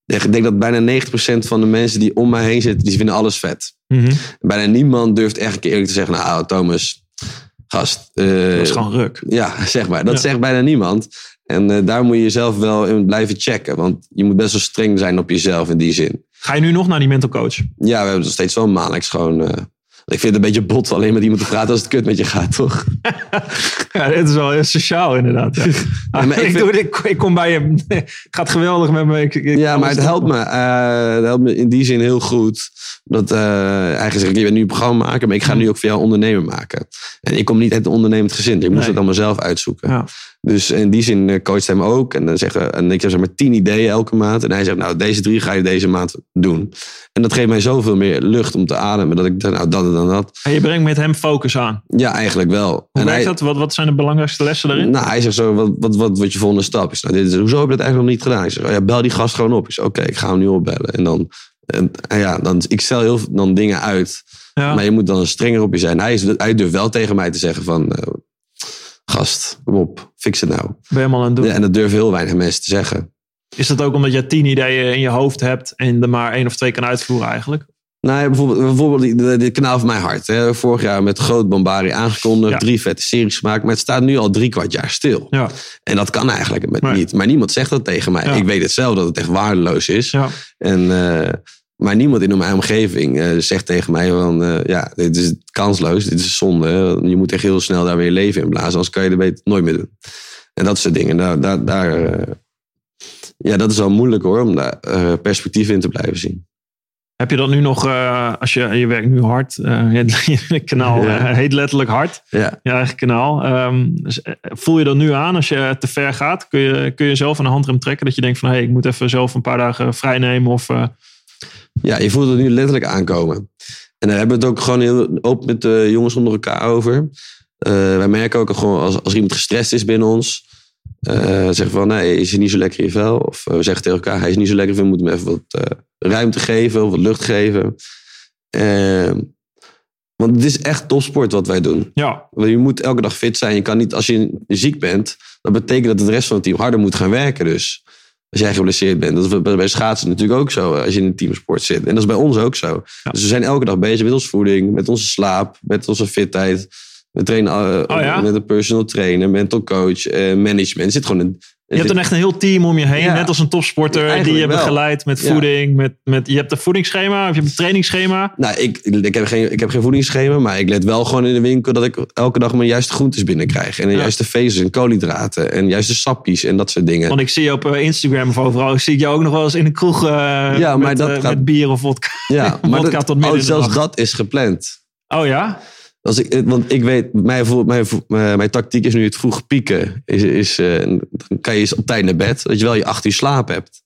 Ik denk dat bijna 90% van de mensen die om mij heen zitten... die vinden alles vet. Mhm. Bijna niemand durft echt een keer eerlijk te zeggen... nou, Thomas, gast... eh, Dat is gewoon ruk. Ja, zeg maar. Dat Ja. zegt bijna niemand. En eh, daar moet je jezelf wel in blijven checken. Want je moet best wel streng zijn op jezelf in die zin. Ga je nu nog naar die mental coach? Ja, we hebben nog steeds wel maandelijks gewoon... eh, ik vind het een beetje bot alleen met iemand te praten als het kut met je gaat, toch? Ja, dit is wel heel sociaal inderdaad. Ja. Maar ik ik, vind- doe, ik, ik kom bij je. Het gaat geweldig met me. Ja, maar het helpt me. eh, het helpt me in die zin heel goed. Dat eh eigenlijk zeg ik, je bent nu een programma maken, maar ik ga nu ook voor jou ondernemer maken. En ik kom niet uit een ondernemend gezin. Ik moest Nee. het allemaal zelf uitzoeken. Dus in die zin eh, coacht hij hem ook. En dan zeggen, en ik heb zeg maar tien ideeën elke maand. En hij zegt, nou, deze drie ga je deze maand doen. En dat geeft mij zoveel meer lucht om te ademen. Dat ik denk, nou, dat en dan dat. En je brengt met hem focus aan. Ja, eigenlijk wel. Hoe en werkt hij, dat? Wat, wat zijn de belangrijkste lessen daarin? Nou, hij zegt zo, wat, wat, wat wordt je volgende stap? Ik zeg, nou, dit is, hoezo heb je dat eigenlijk nog niet gedaan? Ik zeg, oh ja, bel die gast gewoon op. Ik zeg, oké, ik ga hem nu opbellen. En dan, en, en ja, dan, ik stel heel veel dan dingen uit. ja. Maar je moet dan strenger op je zijn. Hij, is, hij durft wel tegen mij te zeggen van... eh, gast, kom op, fix het nou. ben je helemaal aan het doen. Ja, en dat durven heel weinig mensen te zeggen. Is dat ook omdat je tien ideeën in je hoofd hebt en er maar één of twee kan uitvoeren eigenlijk? Nou, ja, bijvoorbeeld, bijvoorbeeld dit kanaal van mijn hart. Hè. Vorig jaar met Groot Bombari aangekondigd. Ja. Drie vette series gemaakt. Maar het staat nu al drie kwart jaar stil. Ja. En dat kan eigenlijk met niet. Maar niemand zegt dat tegen mij. Ik weet het zelf dat het echt waardeloos is. ja. En, eh, maar niemand in mijn omgeving eh, zegt tegen mij van... eh, ja, dit is kansloos. Dit is zonde. Je moet echt heel snel daar weer leven in blazen. Anders kan je beter nooit meer doen. En dat soort dingen. Daar, daar, daar, eh, ja, dat is wel moeilijk hoor. Om daar perspectief in te blijven zien. Heb je dat nu nog, als je, je werkt nu hard, je, kanaal Ja. heet letterlijk hard, Ja. je eigen kanaal. Ehm, dus, voel je dat nu aan als je te ver gaat? Kun je, kun je zelf aan de handrem trekken dat je denkt van hé, hey, ik moet even zelf een paar dagen vrij nemen of... Ja, je voelt het nu letterlijk aankomen. En daar hebben we het ook gewoon heel open met de jongens onder elkaar over. Eh, wij merken ook gewoon als, als iemand gestrest is binnen ons. eh zeggen van, nee, is hij niet zo lekker in je vel? Of eh, we zeggen tegen elkaar, hij is niet zo lekker in je vel. We moeten hem even wat ruimte geven of wat lucht geven. Eh, want het is echt topsport wat wij doen. ja, Want Je moet elke dag fit zijn. Je kan niet, als je ziek bent, dat betekent dat het rest van het team harder moet gaan werken. Dus als jij geblesseerd bent, dat is bij- schaatsen natuurlijk ook zo. Als je in een teamsport zit. En dat is bij ons ook zo. Ja. Dus we zijn elke dag bezig met onze voeding, met onze slaap, met onze fitheid. We trainen eh, Oh ja? met een personal trainer, mental coach, eh, management. Er zit gewoon een. je hebt dan echt een heel team om je heen, Ja. net als een topsporter die je wel. begeleidt met Ja. voeding. Met, met, je hebt een voedingsschema of je hebt een trainingsschema. Nou, ik, ik, heb geen, ik heb geen voedingsschema, maar ik let wel gewoon in de winkel dat ik elke dag mijn juiste groentes binnenkrijg. En de juiste vezels en koolhydraten en juiste sappies en dat soort dingen. Want ik zie je op eh, Instagram of overal, zie ik jou ook nog wel eens in een kroeg Ja, maar met, dat gaat- met bier of vodka. Ja, maar Vodka dat, tot midden oh, zelfs dat is gepland. Oh ja? Als ik, eh, want ik weet, mijn, mijn, mijn tactiek is nu het vroeg pieken. Is, is, eh, dan kan je eens op tijd naar bed, dat je wel je acht uur slaap hebt.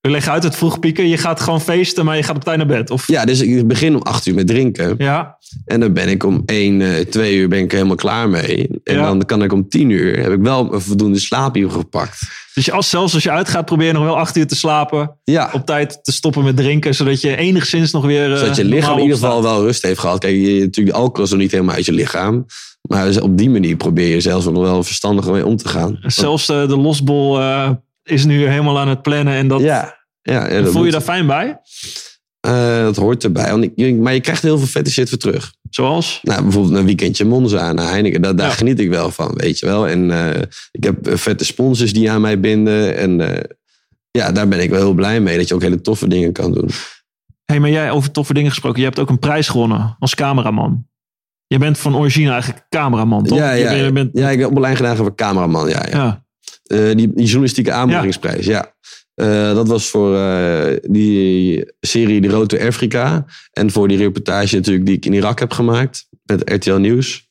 We leggen uit het vroeg pieken. Je gaat gewoon feesten, maar je gaat op tijd naar bed. Of, Ja, dus ik begin om acht uur met drinken. ja. En dan ben ik om één, eh, twee uur ben ik helemaal klaar mee. En Ja. dan kan ik om tien uur, heb ik wel een voldoende slaapuur gepakt. Dus als, zelfs als je uitgaat, probeer je nog wel acht uur te slapen. Ja, Op tijd te stoppen met drinken, zodat je enigszins nog weer. eh, zodat je lichaam in ieder geval wel rust heeft gehad. Kijk, je, natuurlijk, de alcohol is nog niet helemaal uit je lichaam. Maar dus op die manier probeer je zelfs nog wel verstandig mee om te gaan. Zelfs eh, de losbol eh, is nu helemaal aan het plannen. En dat, ja, ja, ja voel je daar fijn bij? Eh, dat hoort erbij. Want ik- je- maar je krijgt heel veel vette shit weer terug. Zoals? Nou, bijvoorbeeld een weekendje Monza naar Heineken. Daar, daar Ja. geniet ik wel van, weet je wel. En eh, ik heb eh, vette sponsors die aan mij binden. En ja, daar ben ik wel heel blij mee. Dat je ook hele toffe dingen kan doen. hey, maar jij over toffe dingen gesproken. Je hebt ook een prijs gewonnen als cameraman. Je bent van origine eigenlijk cameraman, toch? Ja, Je ja, bent- je bent- ja, ik heb opleiding gedaan voor cameraman. Ja, ja. ja. Die, die journalistieke aanmoedigingsprijs, ja. Eh, dat was voor eh, die serie De Road to Afrika. En voor die reportage natuurlijk die ik in Irak heb gemaakt. Met RTL Nieuws.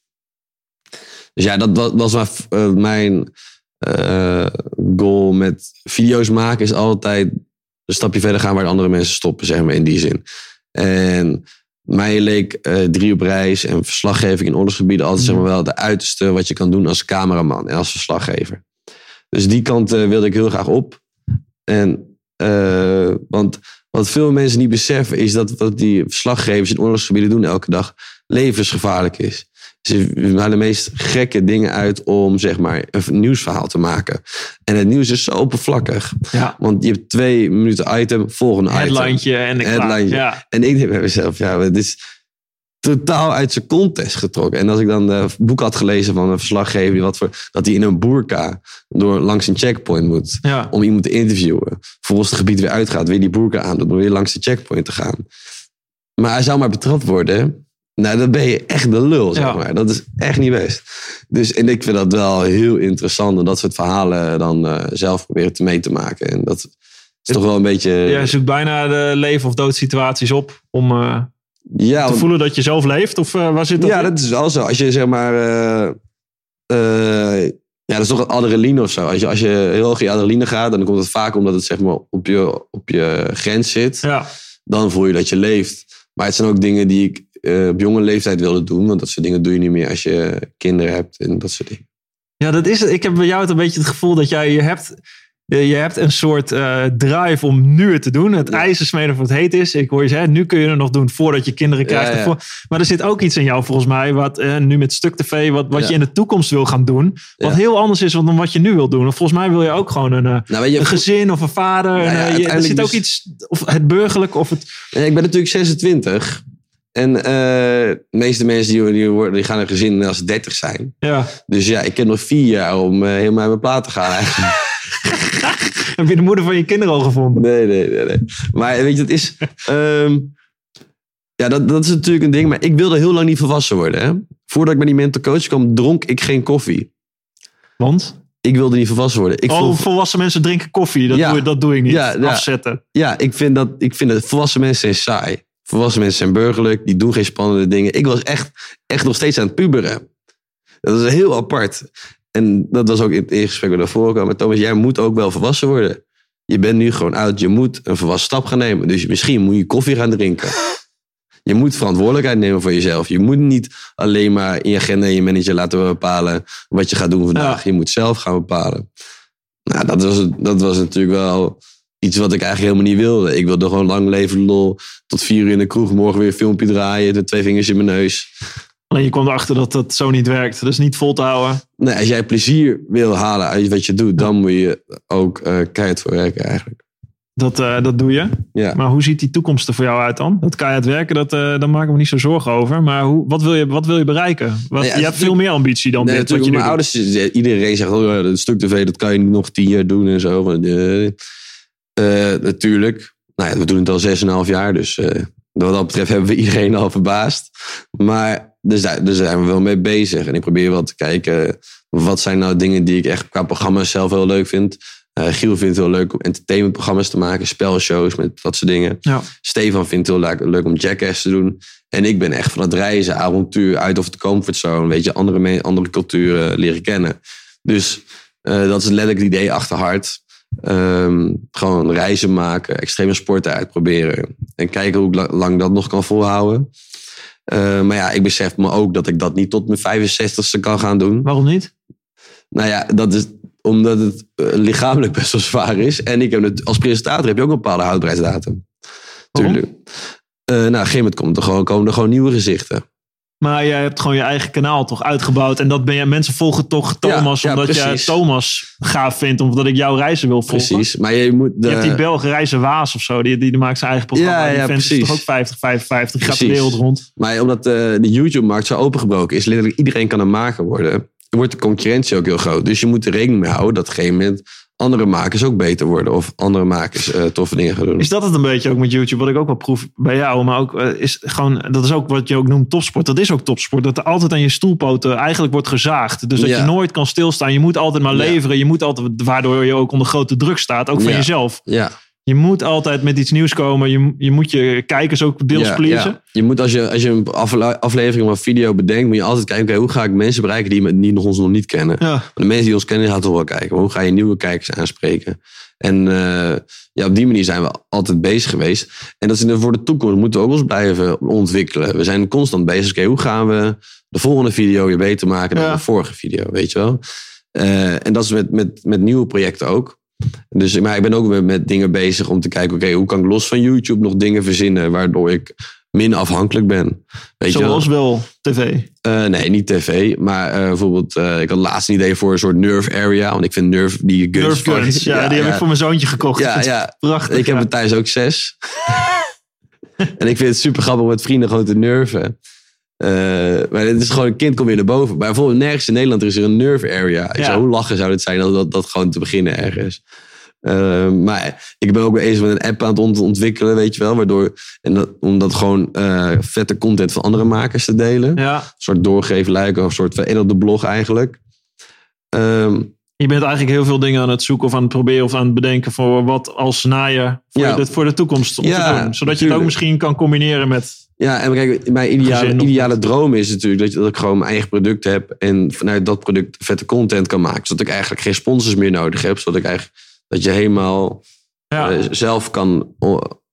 Dus ja, dat wa- was mijn eh, goal met video's maken. Is altijd een stapje verder gaan waar de andere mensen stoppen, zeg maar, in die zin. En mij leek drie op reis en verslaggeving in oorlogsgebieden altijd zeg maar, wel de uiterste wat je kan doen als cameraman en als verslaggever. Dus die kant wilde ik heel graag op. En, eh, want wat veel mensen niet beseffen is dat wat die verslaggevers in oorlogsgebieden doen elke dag levensgevaarlijk is. Ze halen de meest gekke dingen uit om zeg maar een nieuwsverhaal te maken. En het nieuws is zo oppervlakkig. ja. Want je hebt twee minuten item, volgende item. Headlijntje en ik Headlijntje. Ja. En ik denk bij mezelf, ja, het is totaal uit zijn context getrokken. En als ik dan een boek had gelezen van een verslaggever, die wat voor, dat hij in een boerka door langs een checkpoint moet Ja. om iemand te interviewen. Volgens het gebied weer uitgaat, weer die boerka aan om weer langs de checkpoint te gaan. Maar hij zou maar betrapt worden. Nou, dan ben je echt de lul, zeg Ja. maar. Dat is echt niet best. Dus, en ik vind dat wel heel interessant om dat soort verhalen dan eh, zelf proberen te mee te maken. En dat is toch wel een beetje... Jij zoekt bijna de leven- of doodsituaties op om eh, ja, te want- voelen dat je zelf leeft? Of eh, waar zit dat Ja, in? dat is wel zo. Als je zeg maar. eh, eh, Ja, dat is toch het adrenaline of zo. Als je, als je heel hoog in adrenaline gaat, dan komt het vaak omdat het zeg maar op je, op je grens zit. Ja. Dan voel je dat je leeft. Maar het zijn ook dingen die ik op jonge leeftijd wilde doen. Want dat soort dingen doe je niet meer als je kinderen hebt en dat soort dingen. Ja, dat is het. Ik heb bij jou het een beetje het gevoel dat jij je hebt. Je je hebt een soort eh, drive om nu het te doen. Het Ja. ijzer smeden voor het heet is. Ik hoor je zeggen, nu kun je het nog doen voordat je kinderen krijgt. Ja, ja. Voor- Maar er zit ook iets in jou volgens mij, wat eh, nu met Stuk TV, wat, wat je in de toekomst wil gaan doen. Wat heel anders is dan wat je nu wil doen. Of volgens mij wil je ook gewoon een, eh, Nou, je, een gezin of een vader. Ja, En, je- er zit ook dus- iets, of het burgerlijk of het... Ik ben natuurlijk 26. En de meeste mensen die, die, worden- die gaan een gezin als ze 30 zijn. Ja. Dus ja, ik heb nog vier jaar om helemaal uit mijn plaat te gaan eigenlijk. Heb je de moeder van je kinderen al gevonden? Nee, nee, nee. nee. Maar weet je, het is... ehm, ja, dat, dat is natuurlijk een ding. Maar ik wilde heel lang niet volwassen worden. Hè? Voordat ik bij die mental coach kwam, dronk ik geen koffie. Want? Ik wilde niet volwassen worden. Ik oh, vond, volwassen mensen drinken koffie. Dat, Ja. doe, dat doe ik niet. Ja, ja. Afzetten. ja, ik vind, dat, ik vind dat volwassen mensen zijn saai. Volwassen mensen zijn burgerlijk. Die doen geen spannende dingen. Ik was echt, echt nog steeds aan het puberen. Dat is heel apart. En dat was ook in het eerste waar daarvoor kwam. Maar Thomas, jij moet ook wel volwassen worden. Je bent nu gewoon oud. Je moet een volwassen stap gaan nemen. Dus misschien moet je koffie gaan drinken. Je moet verantwoordelijkheid nemen voor jezelf. Je moet niet alleen maar in je agenda en je manager laten bepalen wat je gaat doen vandaag. Je moet zelf gaan bepalen. Nou, dat was, dat was natuurlijk wel iets wat ik eigenlijk helemaal niet wilde. Ik wilde gewoon lang leven lol. Tot vier uur in de kroeg. Morgen weer een filmpje draaien. De twee vingers in mijn neus. Alleen je kwam erachter dat dat zo niet werkt. Dat is niet vol te houden. Nee, als jij plezier wil halen uit wat je doet, dan moet je ook eh keihard voor werken eigenlijk. Dat, eh, dat doe je. Ja. Maar hoe ziet die toekomst er voor jou uit dan? Dat kan je het werken, dat, eh daar maken we niet zo zorgen over. Maar hoe, wat, wil je, wat wil je bereiken? Wat, ja, je hebt veel meer ambitie dan Nee, dit wat je mijn doet. ouders, iedereen zegt, oh, dat stuk tv, dat kan je niet nog tien jaar doen en zo. Maar, natuurlijk. Nou ja, we doen het al 6,5 jaar, dus wat dat betreft hebben we iedereen al verbaasd. Maar dus daar, daar zijn we wel mee bezig. En ik probeer wel te kijken, wat zijn nou dingen die ik echt qua programma's zelf heel leuk vind. Eh, Giel vindt het heel leuk om entertainmentprogramma's te maken, spelshows met dat soort dingen. Ja. Stefan vindt het heel leuk, leuk om Jackass te doen. En ik ben echt van het reizen, avontuur, uit of de comfortzone. Weet je, andere, andere culturen leren kennen. Dus eh, dat is letterlijk het idee achter hard. Ehm, gewoon reizen maken, extreme sporten uitproberen. En kijken hoe lang dat nog kan volhouden. Eh, maar ja, ik besef me ook dat ik dat niet tot mijn 65ste kan gaan doen. Waarom niet? Nou ja, dat is omdat het eh, lichamelijk best wel zwaar is. En ik heb het, als presentator heb je ook een bepaalde houdbaarheidsdatum. Waarom? Tuurlijk. Eh, nou, op een gegeven moment komt er gewoon, komen er gewoon nieuwe gezichten. Maar jij hebt gewoon je eigen kanaal toch uitgebouwd. En dat ben je, mensen volgen toch Thomas Ja, ja, omdat jij precies. Thomas gaaf vindt. Omdat ik jouw reizen wil volgen. Precies. Maar je moet. De, Je hebt die Belgen Reizen Waas of zo. Die, die maakt zijn eigen programma. Ja, die ja, precies. toch ook 50, 55. Die gaat de wereld rond. Maar omdat eh, de YouTube-markt zo opengebroken is, letterlijk iedereen kan een maker worden. Wordt de concurrentie ook heel groot. Dus je moet er rekening mee houden dat op een gegeven moment andere makers ook beter worden. Of andere makers eh, toffe dingen gaan doen. Is dat het een beetje ook met YouTube? Wat ik ook wel proef bij jou. Maar ook eh, is gewoon, dat is ook wat je ook noemt topsport. Dat is ook topsport. Dat er altijd aan je stoelpoten eigenlijk wordt gezaagd. Dus dat Ja. je nooit kan stilstaan. Je moet altijd maar Ja. leveren. Je moet altijd, waardoor je ook onder grote druk staat. Ook van Ja. jezelf. Ja, Je moet altijd met iets nieuws komen. Je, je moet je kijkers ook deels ja, pleasen. ja. Je moet als je, als je een afle- aflevering of een video bedenkt, moet je altijd kijken, oké, hoe ga ik mensen bereiken die, me- die nog ons nog niet kennen? Ja. Maar de mensen die ons kennen, gaan toch wel kijken. Maar hoe ga je nieuwe kijkers aanspreken? En eh, ja, op die manier zijn we altijd bezig geweest. En dat is voor de toekomst moeten we ook ons blijven ontwikkelen. We zijn constant bezig. Oké, hoe gaan we de volgende video weer beter maken dan de vorige video, weet je wel? Eh, en dat is met, met, met nieuwe projecten ook. Dus maar ik ben ook met, met dingen bezig om te kijken, oké, hoe kan ik los van YouTube nog dingen verzinnen waardoor ik minder afhankelijk ben? Weet je wel? Zoals wel tv. Eh, nee, niet tv. Maar eh, bijvoorbeeld, eh, ik had laatst een idee voor een soort Nerf area. Want ik vind Nerf die guns. Nerf guns. Ja, die heb ik voor mijn zoontje gekocht. Ja, ja. Prachtig. Ik heb ja. er thuis ook zes. en ik vind het super grappig om met vrienden gewoon te nerven. Eh, maar het is gewoon, een kind komt weer naar boven. Maar bijvoorbeeld nergens in Nederland is er een nerf area. Ja. hoe lachen zou het zijn dat, dat, dat gewoon te beginnen ergens. Eh, maar ik ben ook eens met een app aan het ont- ontwikkelen, weet je wel. Waardoor, en dat, om dat gewoon eh, vette content van andere makers te delen. Ja. Een soort doorgeven lijken, of een soort veredelde blog eigenlijk. Ehm, Je bent eigenlijk heel veel dingen aan het zoeken of aan het proberen of aan het bedenken voor wat als naaier voor, Ja. de, voor de toekomst om Ja, te doen. Zodat je het ook misschien kan combineren met Ja, en kijk, mijn ideale, ideale droom is natuurlijk dat, dat ik gewoon mijn eigen product heb. En vanuit dat product vette content kan maken. Zodat ik eigenlijk geen sponsors meer nodig heb. Zodat ik eigenlijk, dat je helemaal Ja, eh, zelf kan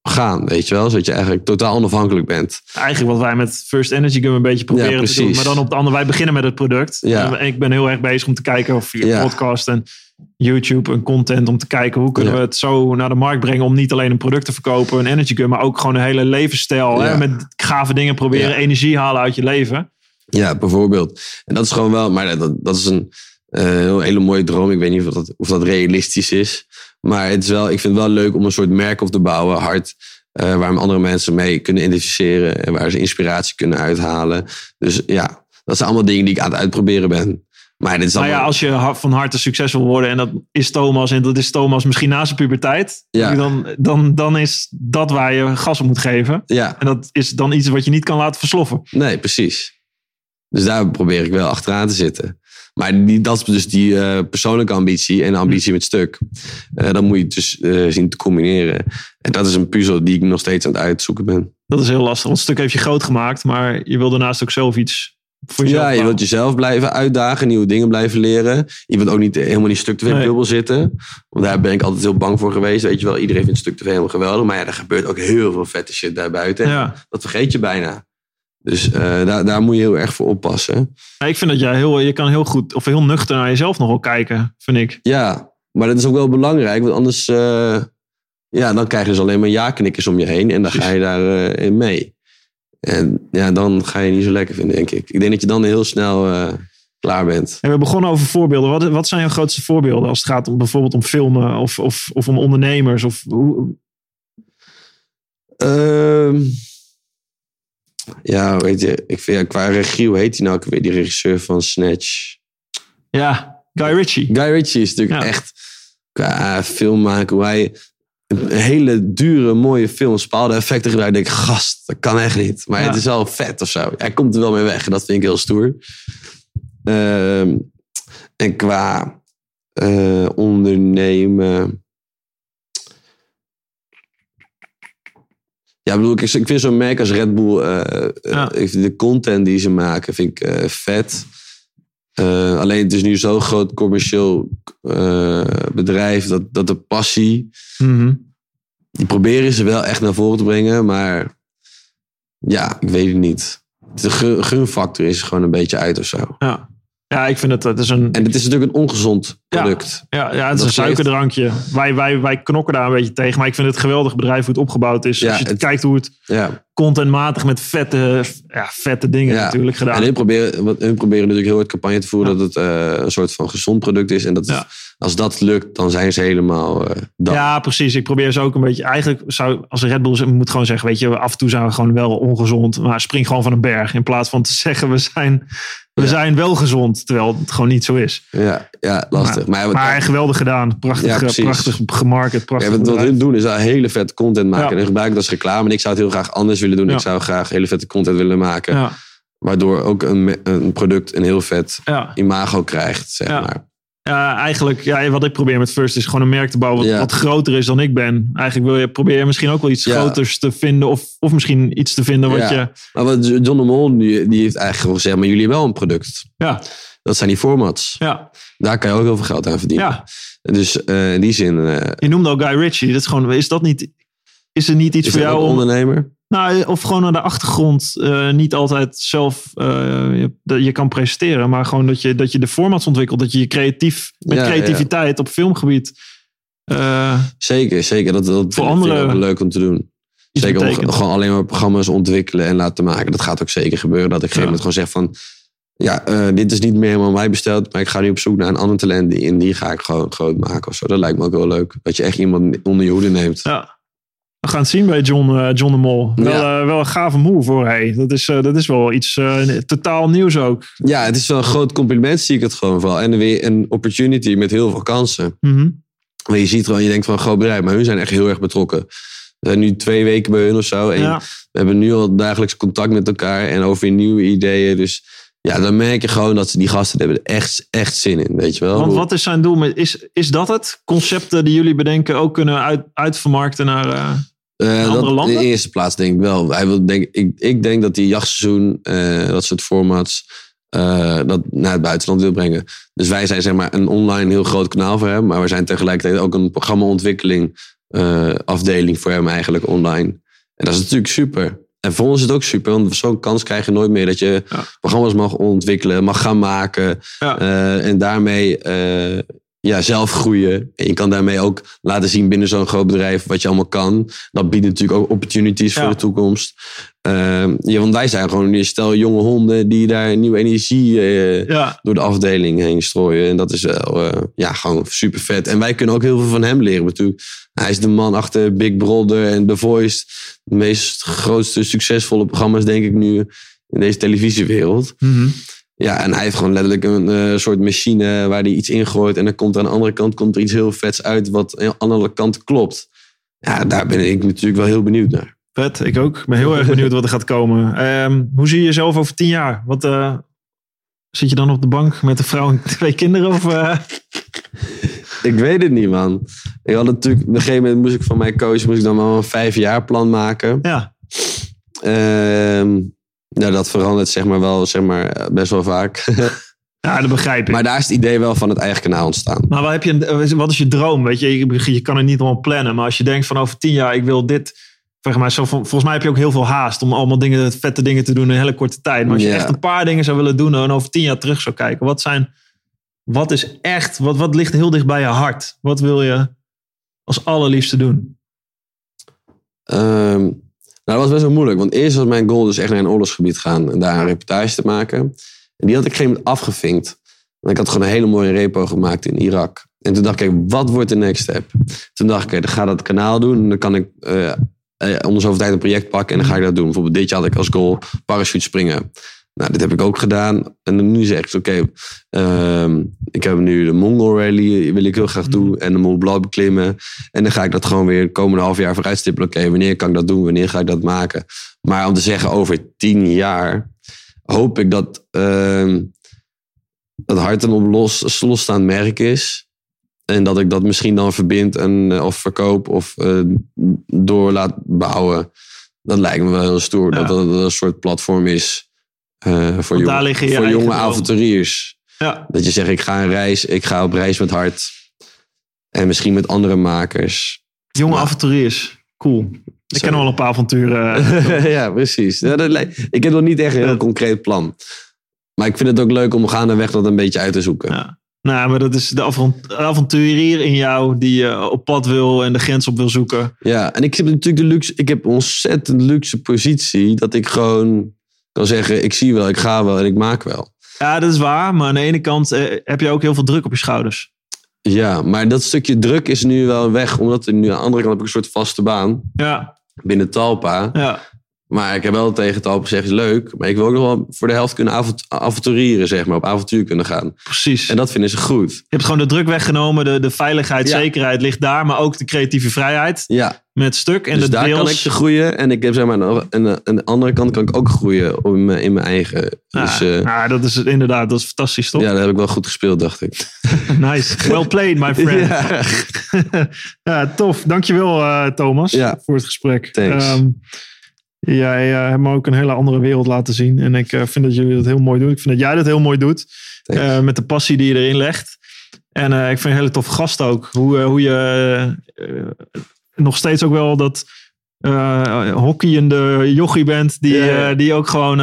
gaan, weet je wel. Zodat je eigenlijk totaal onafhankelijk bent. eigenlijk wat wij met First Energy Gum een beetje proberen te doen. Maar dan op de andere, wij beginnen met het product. Ja. En ik ben heel erg bezig om te kijken of via podcast en YouTube en content om te kijken hoe kunnen Ja. we het zo naar de markt brengen om niet alleen een product te verkopen, een energy gum, maar ook gewoon een hele levensstijl. Hè? Met gave dingen proberen Ja. energie halen uit je leven. Ja, bijvoorbeeld. En dat is gewoon wel, maar dat, dat is een eh, heel, hele mooie droom. Ik weet niet of dat, of dat realistisch is. Maar het is wel, ik vind het wel leuk om een soort merk op te bouwen, hard. eh, waar andere mensen mee kunnen identificeren en waar ze inspiratie kunnen uithalen. Dus ja, dat zijn allemaal dingen die ik aan het uitproberen ben. Maar dit is Nou ja, als je van harte succesvol wil worden en dat is Thomas en dat is Thomas misschien na zijn puberteit, Ja. dan, dan, dan is dat waar je gas op moet geven. ja, En dat is dan iets wat je niet kan laten versloffen. nee, precies. Dus daar probeer ik wel achteraan te zitten. Maar die, dat is dus die eh, persoonlijke ambitie en ambitie met stuk. Eh, dan moet je dus eh, zien te combineren. En dat is een puzzel die ik nog steeds aan het uitzoeken ben. Dat is heel lastig. Want het stuk heeft je groot gemaakt, maar je wil daarnaast ook zelf iets voor Ja, je wilt jezelf blijven uitdagen, nieuwe dingen blijven leren. Je wilt ook niet helemaal in stuk Nee. bubbel zitten. Want daar ben ik altijd heel bang voor geweest. Weet je wel, iedereen vindt stuk tv helemaal geweldig. Maar ja, er gebeurt ook heel veel vette shit daarbuiten. Ja. Dat vergeet je bijna. Dus eh, daar, daar moet je heel erg voor oppassen. Ja, ik vind dat jij heel, je kan heel goed of heel nuchter naar jezelf nog wel kijken, vind ik. Ja, maar dat is ook wel belangrijk. Want anders, eh, ja, dan krijg je dus alleen maar ja-knikkers om je heen. En dan ga je daar eh, in mee. En ja, dan ga je niet zo lekker vinden, denk ik. Ik denk dat je dan heel snel eh, klaar bent. En we begonnen over voorbeelden. Wat, wat zijn jouw grootste voorbeelden als het gaat om bijvoorbeeld om filmen of, of, of om ondernemers? Of hoe, Ehm, ja, weet je, ik vind, ja, qua regie, hoe heet hij nou ook weer, die regisseur van Snatch? ja, Guy Ritchie. Guy Ritchie is natuurlijk Ja. echt qua film maken, hoe hij hele dure, mooie films, bepaalde effecten gebruikt. denk ik, gast, dat kan echt niet. Maar Ja. het is wel vet of zo. Hij komt er wel mee weg en dat vind ik heel stoer. Ehm, en qua eh, ondernemen... Ja, ik bedoel, ik, ik vind zo'n merk als Red Bull, eh, eh, Ja. de content die ze maken, vind ik vet. Eh, alleen het is nu zo'n groot commercieel eh, bedrijf dat, dat de passie, Mhm. die proberen ze wel echt naar voren te brengen, maar ja, ik weet het niet. De gun- gunfactor is gewoon een beetje uit of zo. Ja. Ja, ik vind het, het is een, En het is natuurlijk een ongezond product. ja, ja, het is een suikerdrankje. Wij, wij, wij knokken daar een beetje tegen. Maar ik vind het geweldig bedrijf hoe het opgebouwd is. Ja, Als je het- kijkt hoe het Ja. contentmatig met vette, ja, vette dingen Ja. natuurlijk gedaan. En hun proberen, wat, hun proberen natuurlijk heel hard campagne te voeren Ja. dat het eh, een soort van gezond product is. En dat Ja. als dat lukt, dan zijn ze helemaal eh. Ja, precies. Ik probeer ze ook een beetje. Eigenlijk zou als Red Bull moet gewoon zeggen: Weet je, af en toe zijn we gewoon wel ongezond. Maar spring gewoon van een berg. In plaats van te zeggen: We zijn, we Ja. zijn wel gezond. Terwijl het gewoon niet zo is. Ja, ja lastig. Maar, Maar geweldig gedaan. Prachtig, Ja, prachtig gemarket. Prachtig Ja, wat, bedrijf. hun doen is daar hele vette content maken. En gebruiken dat als reclame. En ik zou het heel graag anders willen doen. Ik zou graag hele vette content willen maken. Waardoor ook een, een product een heel vet imago krijgt, zeg maar. Ja, eigenlijk, ja, wat ik probeer met First is gewoon een merk te bouwen wat, Ja. wat groter is dan ik ben. Eigenlijk wil je, probeer je misschien ook wel iets Ja. groters te vinden. Of, of misschien iets te vinden wat Ja. je. Maar wat John de Mol, die, die heeft eigenlijk gezegd... maar jullie hebben wel een product. Ja, Dat zijn die formats. ja, Daar kan je ook heel veel geld aan verdienen. ja. Dus eh, in die zin... eh, Je noemde ook Guy Ritchie. Dat is, gewoon, is dat niet. Is er niet iets is voor jou om. ondernemer? Nou, of gewoon aan de achtergrond eh, niet altijd zelf eh, je, kan presenteren. Maar gewoon dat je, dat je de formats ontwikkelt. Dat je je creatief, met Ja, creativiteit op filmgebied eh, Zeker, zeker. Dat, dat Voor anderen leuk om te doen. Zeker om gewoon alleen maar programma's ontwikkelen en laten maken. Dat gaat ook zeker gebeuren. Dat ik op een gegeven moment gewoon zeg van... Ja, eh, dit is niet meer helemaal mij besteld. Maar ik ga nu op zoek naar een ander talent. Die, en die ga ik gewoon groot maken of zo. Dat lijkt me ook wel leuk. Dat je echt iemand onder je hoede neemt. Ja. We gaan het zien bij John, eh, John de Mol. Wel, eh, wel een gave move hoor. Hey. Dat, is, eh, dat is wel iets totaal nieuws ook. Ja, het is wel een groot compliment, zie ik het gewoon wel. En weer een opportunity met heel veel kansen. Mhm. Maar je ziet gewoon, je denkt van een groot bedrijf. Maar hun zijn echt heel erg betrokken. We zijn nu twee weken bij hun of zo. En Ja. we hebben nu al dagelijks contact met elkaar. En over nieuwe ideeën. Dus ja, dan merk je gewoon dat ze die gasten hebben er echt, echt zin in. Weet je wel? Want wat is zijn doel? Met, is, is dat het? Concepten die jullie bedenken ook kunnen uit, uitvermarkten naar... eh, dat, landen? In de eerste plaats denk ik wel. Hij wil, denk, ik, ik denk dat hij jachtseizoen, eh, dat soort formats, eh, dat naar het buitenland wil brengen. Dus wij zijn zeg maar een online heel groot kanaal voor hem. Maar we zijn tegelijkertijd ook een programmaontwikkeling afdeling voor hem eigenlijk online. En dat is natuurlijk super. En voor ons is het ook super, want zo'n kans krijg je nooit meer dat je Ja. programma's mag ontwikkelen, mag gaan maken. Ja. en daarmee ja, zelf groeien. En je kan daarmee ook laten zien binnen zo'n groot bedrijf wat je allemaal kan. Dat biedt natuurlijk ook opportunities Ja. voor de toekomst. Ehm, ja, want wij zijn gewoon een stel jonge honden die daar nieuwe energie eh, Ja, door de afdeling heen strooien. En dat is wel eh, ja, gewoon super vet. En wij kunnen ook heel veel van hem leren natuurlijk. Hij is de man achter Big Brother en The Voice. De meest grootste succesvolle programma's denk ik nu in deze televisiewereld. Mhm. Ja, en hij heeft gewoon letterlijk een eh, soort machine waar hij iets ingooit. En dan komt er aan de andere kant komt er iets heel vets uit wat aan de andere kant klopt. Ja, daar ben ik natuurlijk wel heel benieuwd naar. vet. Ik ook. Ik ben heel erg benieuwd wat er gaat komen. Ehm, hoe zie je jezelf over tien jaar? Wat, eh, zit je dan op de bank met een vrouw en twee kinderen? Of, eh? Ik weet het niet, man. Ik had natuurlijk, op een gegeven moment moest ik van mijn coach moest ik dan wel een vijf jaar plan maken. Ja, Ehm nou, dat verandert zeg maar wel zeg maar, best wel vaak. ja, dat begrijp ik. maar daar is het idee wel van het eigen kanaal ontstaan. Maar wat, heb je, wat is je droom? Weet je, je, je kan het niet allemaal plannen. Maar als je denkt van over tien jaar, ik wil dit. Zeg maar, zo, volgens mij heb je ook heel veel haast om allemaal dingen, vette dingen te doen in een hele korte tijd. Maar als je Ja. echt een paar dingen zou willen doen en over tien jaar terug zou kijken. Wat zijn, wat is echt, wat, wat ligt heel dicht bij je hart? Wat wil je als allerliefste doen? Ehm, nou, dat was best wel moeilijk. Want eerst was mijn goal dus echt naar een oorlogsgebied gaan. En daar een reportage te maken. En die had ik op een gegeven moment afgevinkt. Want ik had gewoon een hele mooie repo gemaakt in Irak. En toen dacht ik, wat wordt de next step? Toen dacht ik, dan ga dat kanaal doen. En dan kan ik de zoveel tijd een project pakken. En dan ga ik dat doen. Bijvoorbeeld dit jaar had ik als goal parachute springen. Nou, dit heb ik ook gedaan. En nu zeg ik, oké, ehm, ik heb nu de Mongol Rally, wil ik heel graag doen. En de Mont Blanc beklimmen. En dan ga ik dat gewoon weer het komende half jaar vooruit stippelen. Oké, wanneer kan ik dat doen? Wanneer ga ik dat maken? Maar om te zeggen, over tien jaar hoop ik dat ehm dat hart een op los, losstaand merk is. En dat ik dat misschien dan verbind en, eh, of verkoop of eh, door laat bouwen. Dat lijkt me wel heel stoer. Ja. Dat dat een soort platform is voor, jong- je voor eigen jonge avonturiers. Ja, Dat je zegt, ik ga een reis, ik ga op reis met hart. En misschien met andere makers. jonge avonturiers. Cool. Ik ken al wel een paar avonturen. ja, precies. Ja, dat lijkt- ik heb nog niet echt een heel concreet plan. Maar ik vind het ook leuk om gaandeweg dat een beetje uit te zoeken. Ja. Nou, maar dat is de avont- avonturier in jou die eh, op pad wil en de grens op wil zoeken. Ja, en ik heb natuurlijk de luxe, ik heb een ontzettend luxe positie dat ik gewoon kan zeggen, ik zie wel, ik ga wel en ik maak wel. Ja, dat is waar. Maar aan de ene kant eh, heb je ook heel veel druk op je schouders. Ja, maar dat stukje druk is nu wel weg, omdat er nu aan de andere kant heb ik een soort vaste baan Ja, binnen Talpa. ja. Maar ik heb wel tegen Talpa gezegd, is leuk, maar ik wil ook nog wel voor de helft kunnen avont- avonturieren, zeg maar, op avontuur kunnen gaan. precies. En dat vinden ze goed. Je hebt gewoon de druk weggenomen. De, de veiligheid, Ja. zekerheid ligt daar. Maar ook de creatieve vrijheid Ja, met stuk. En dus de daar deels. kan ik te groeien. En ik heb zeg maar, aan de, aan de andere kant kan ik ook groeien in mijn, in mijn eigen. Ja, Dus eh, nou, dat is inderdaad. Dat is fantastisch, toch? ja, dat heb ik wel goed gespeeld, dacht ik. Nice. Well played, my friend. Ja. ja, tof. Dankjewel, eh Thomas, Ja. voor het gesprek. Thanks. Ehm, jij hebt me ook een hele andere wereld laten zien. En ik eh, vind dat jullie dat heel mooi doen. Ik vind dat jij dat heel mooi doet. Eh, met de passie die je erin legt. En eh, ik vind een hele toffe gast ook. Hoe, hoe je nog steeds ook wel dat hockeyende jochie bent. Die, die ook gewoon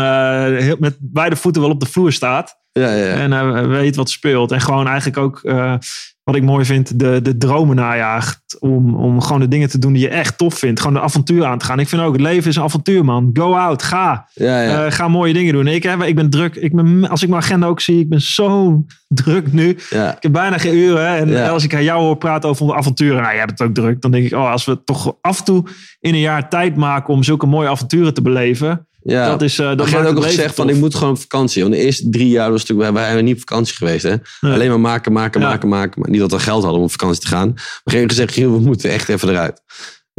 heel, met beide voeten wel op de vloer staat. Ja, ja, ja. En eh, weet wat speelt. En gewoon eigenlijk ook, eh, wat ik mooi vind, de, de dromen najaagt. Om, om gewoon de dingen te doen die je echt tof vindt. Gewoon de avontuur aan te gaan. Ik vind ook, het leven is een avontuur, man. Go out, ga. ja, ja. Eh, ga mooie dingen doen. Ik, heb, ik ben druk. Ik ben, als ik mijn agenda ook zie, ik ben zo druk nu. Ik heb bijna geen uren. En als ik aan jou hoor praten over avonturen, nou, jij hebt het ook druk. Dan denk ik, oh, als we toch af en toe in een jaar tijd maken om zulke mooie avonturen te beleven. Ja. Dat is, eh, dat het ook al gezegd van ik moet gewoon op vakantie. Want de eerste drie jaar was natuurlijk, wij waren niet op vakantie geweest. Hè? Nee. Alleen maar maken, maken, Ja. maken, maken. Maar niet dat we geld hadden om op vakantie te gaan. Maar geen gezegd, we moeten echt even eruit.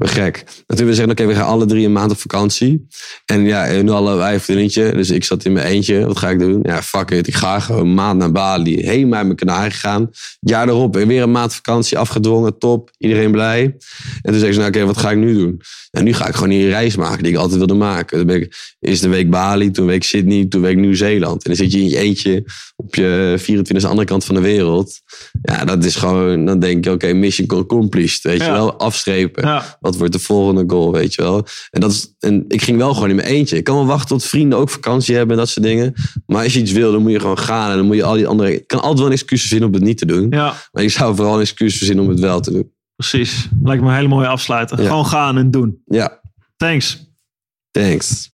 Gek. En toen we zeggen, oké, we gaan alle drie een maand op vakantie. En ja, nu hadden wij een vriendinnetje. Dus ik zat in mijn eentje. Wat ga ik doen? Ja, fuck it. Ik ga gewoon een maand naar Bali. Helemaal uit mijn kanarie gegaan. Jaar erop, weer een maand vakantie afgedwongen. Top. Iedereen blij. En toen zei ze, nou oké, wat ga ik nu doen? En nu ga ik gewoon die reis maken die ik altijd wilde maken. Dan ben ik eerst een week Bali, toen een week Sydney, toen een week Nieuw-Zeeland. En dan zit je in je eentje op je 24e andere kant van de wereld. Ja, dat is gewoon, dan denk je, oké, mission accomplished. Weet Ja. je wel, afstrepen. Ja. Wat wordt de volgende goal, weet je wel? En, dat is, en ik ging wel gewoon in mijn eentje. Ik kan wel wachten tot vrienden ook vakantie hebben en dat soort dingen. Maar als je iets wil, dan moet je gewoon gaan. En dan moet je al die andere... Ik kan altijd wel een excuus verzinnen om het niet te doen. ja, Maar ik zou vooral een excuus verzinnen om het wel te doen. precies. Lijkt me een hele mooie afsluiten. Ja. Gewoon gaan en doen. Ja, Thanks. thanks.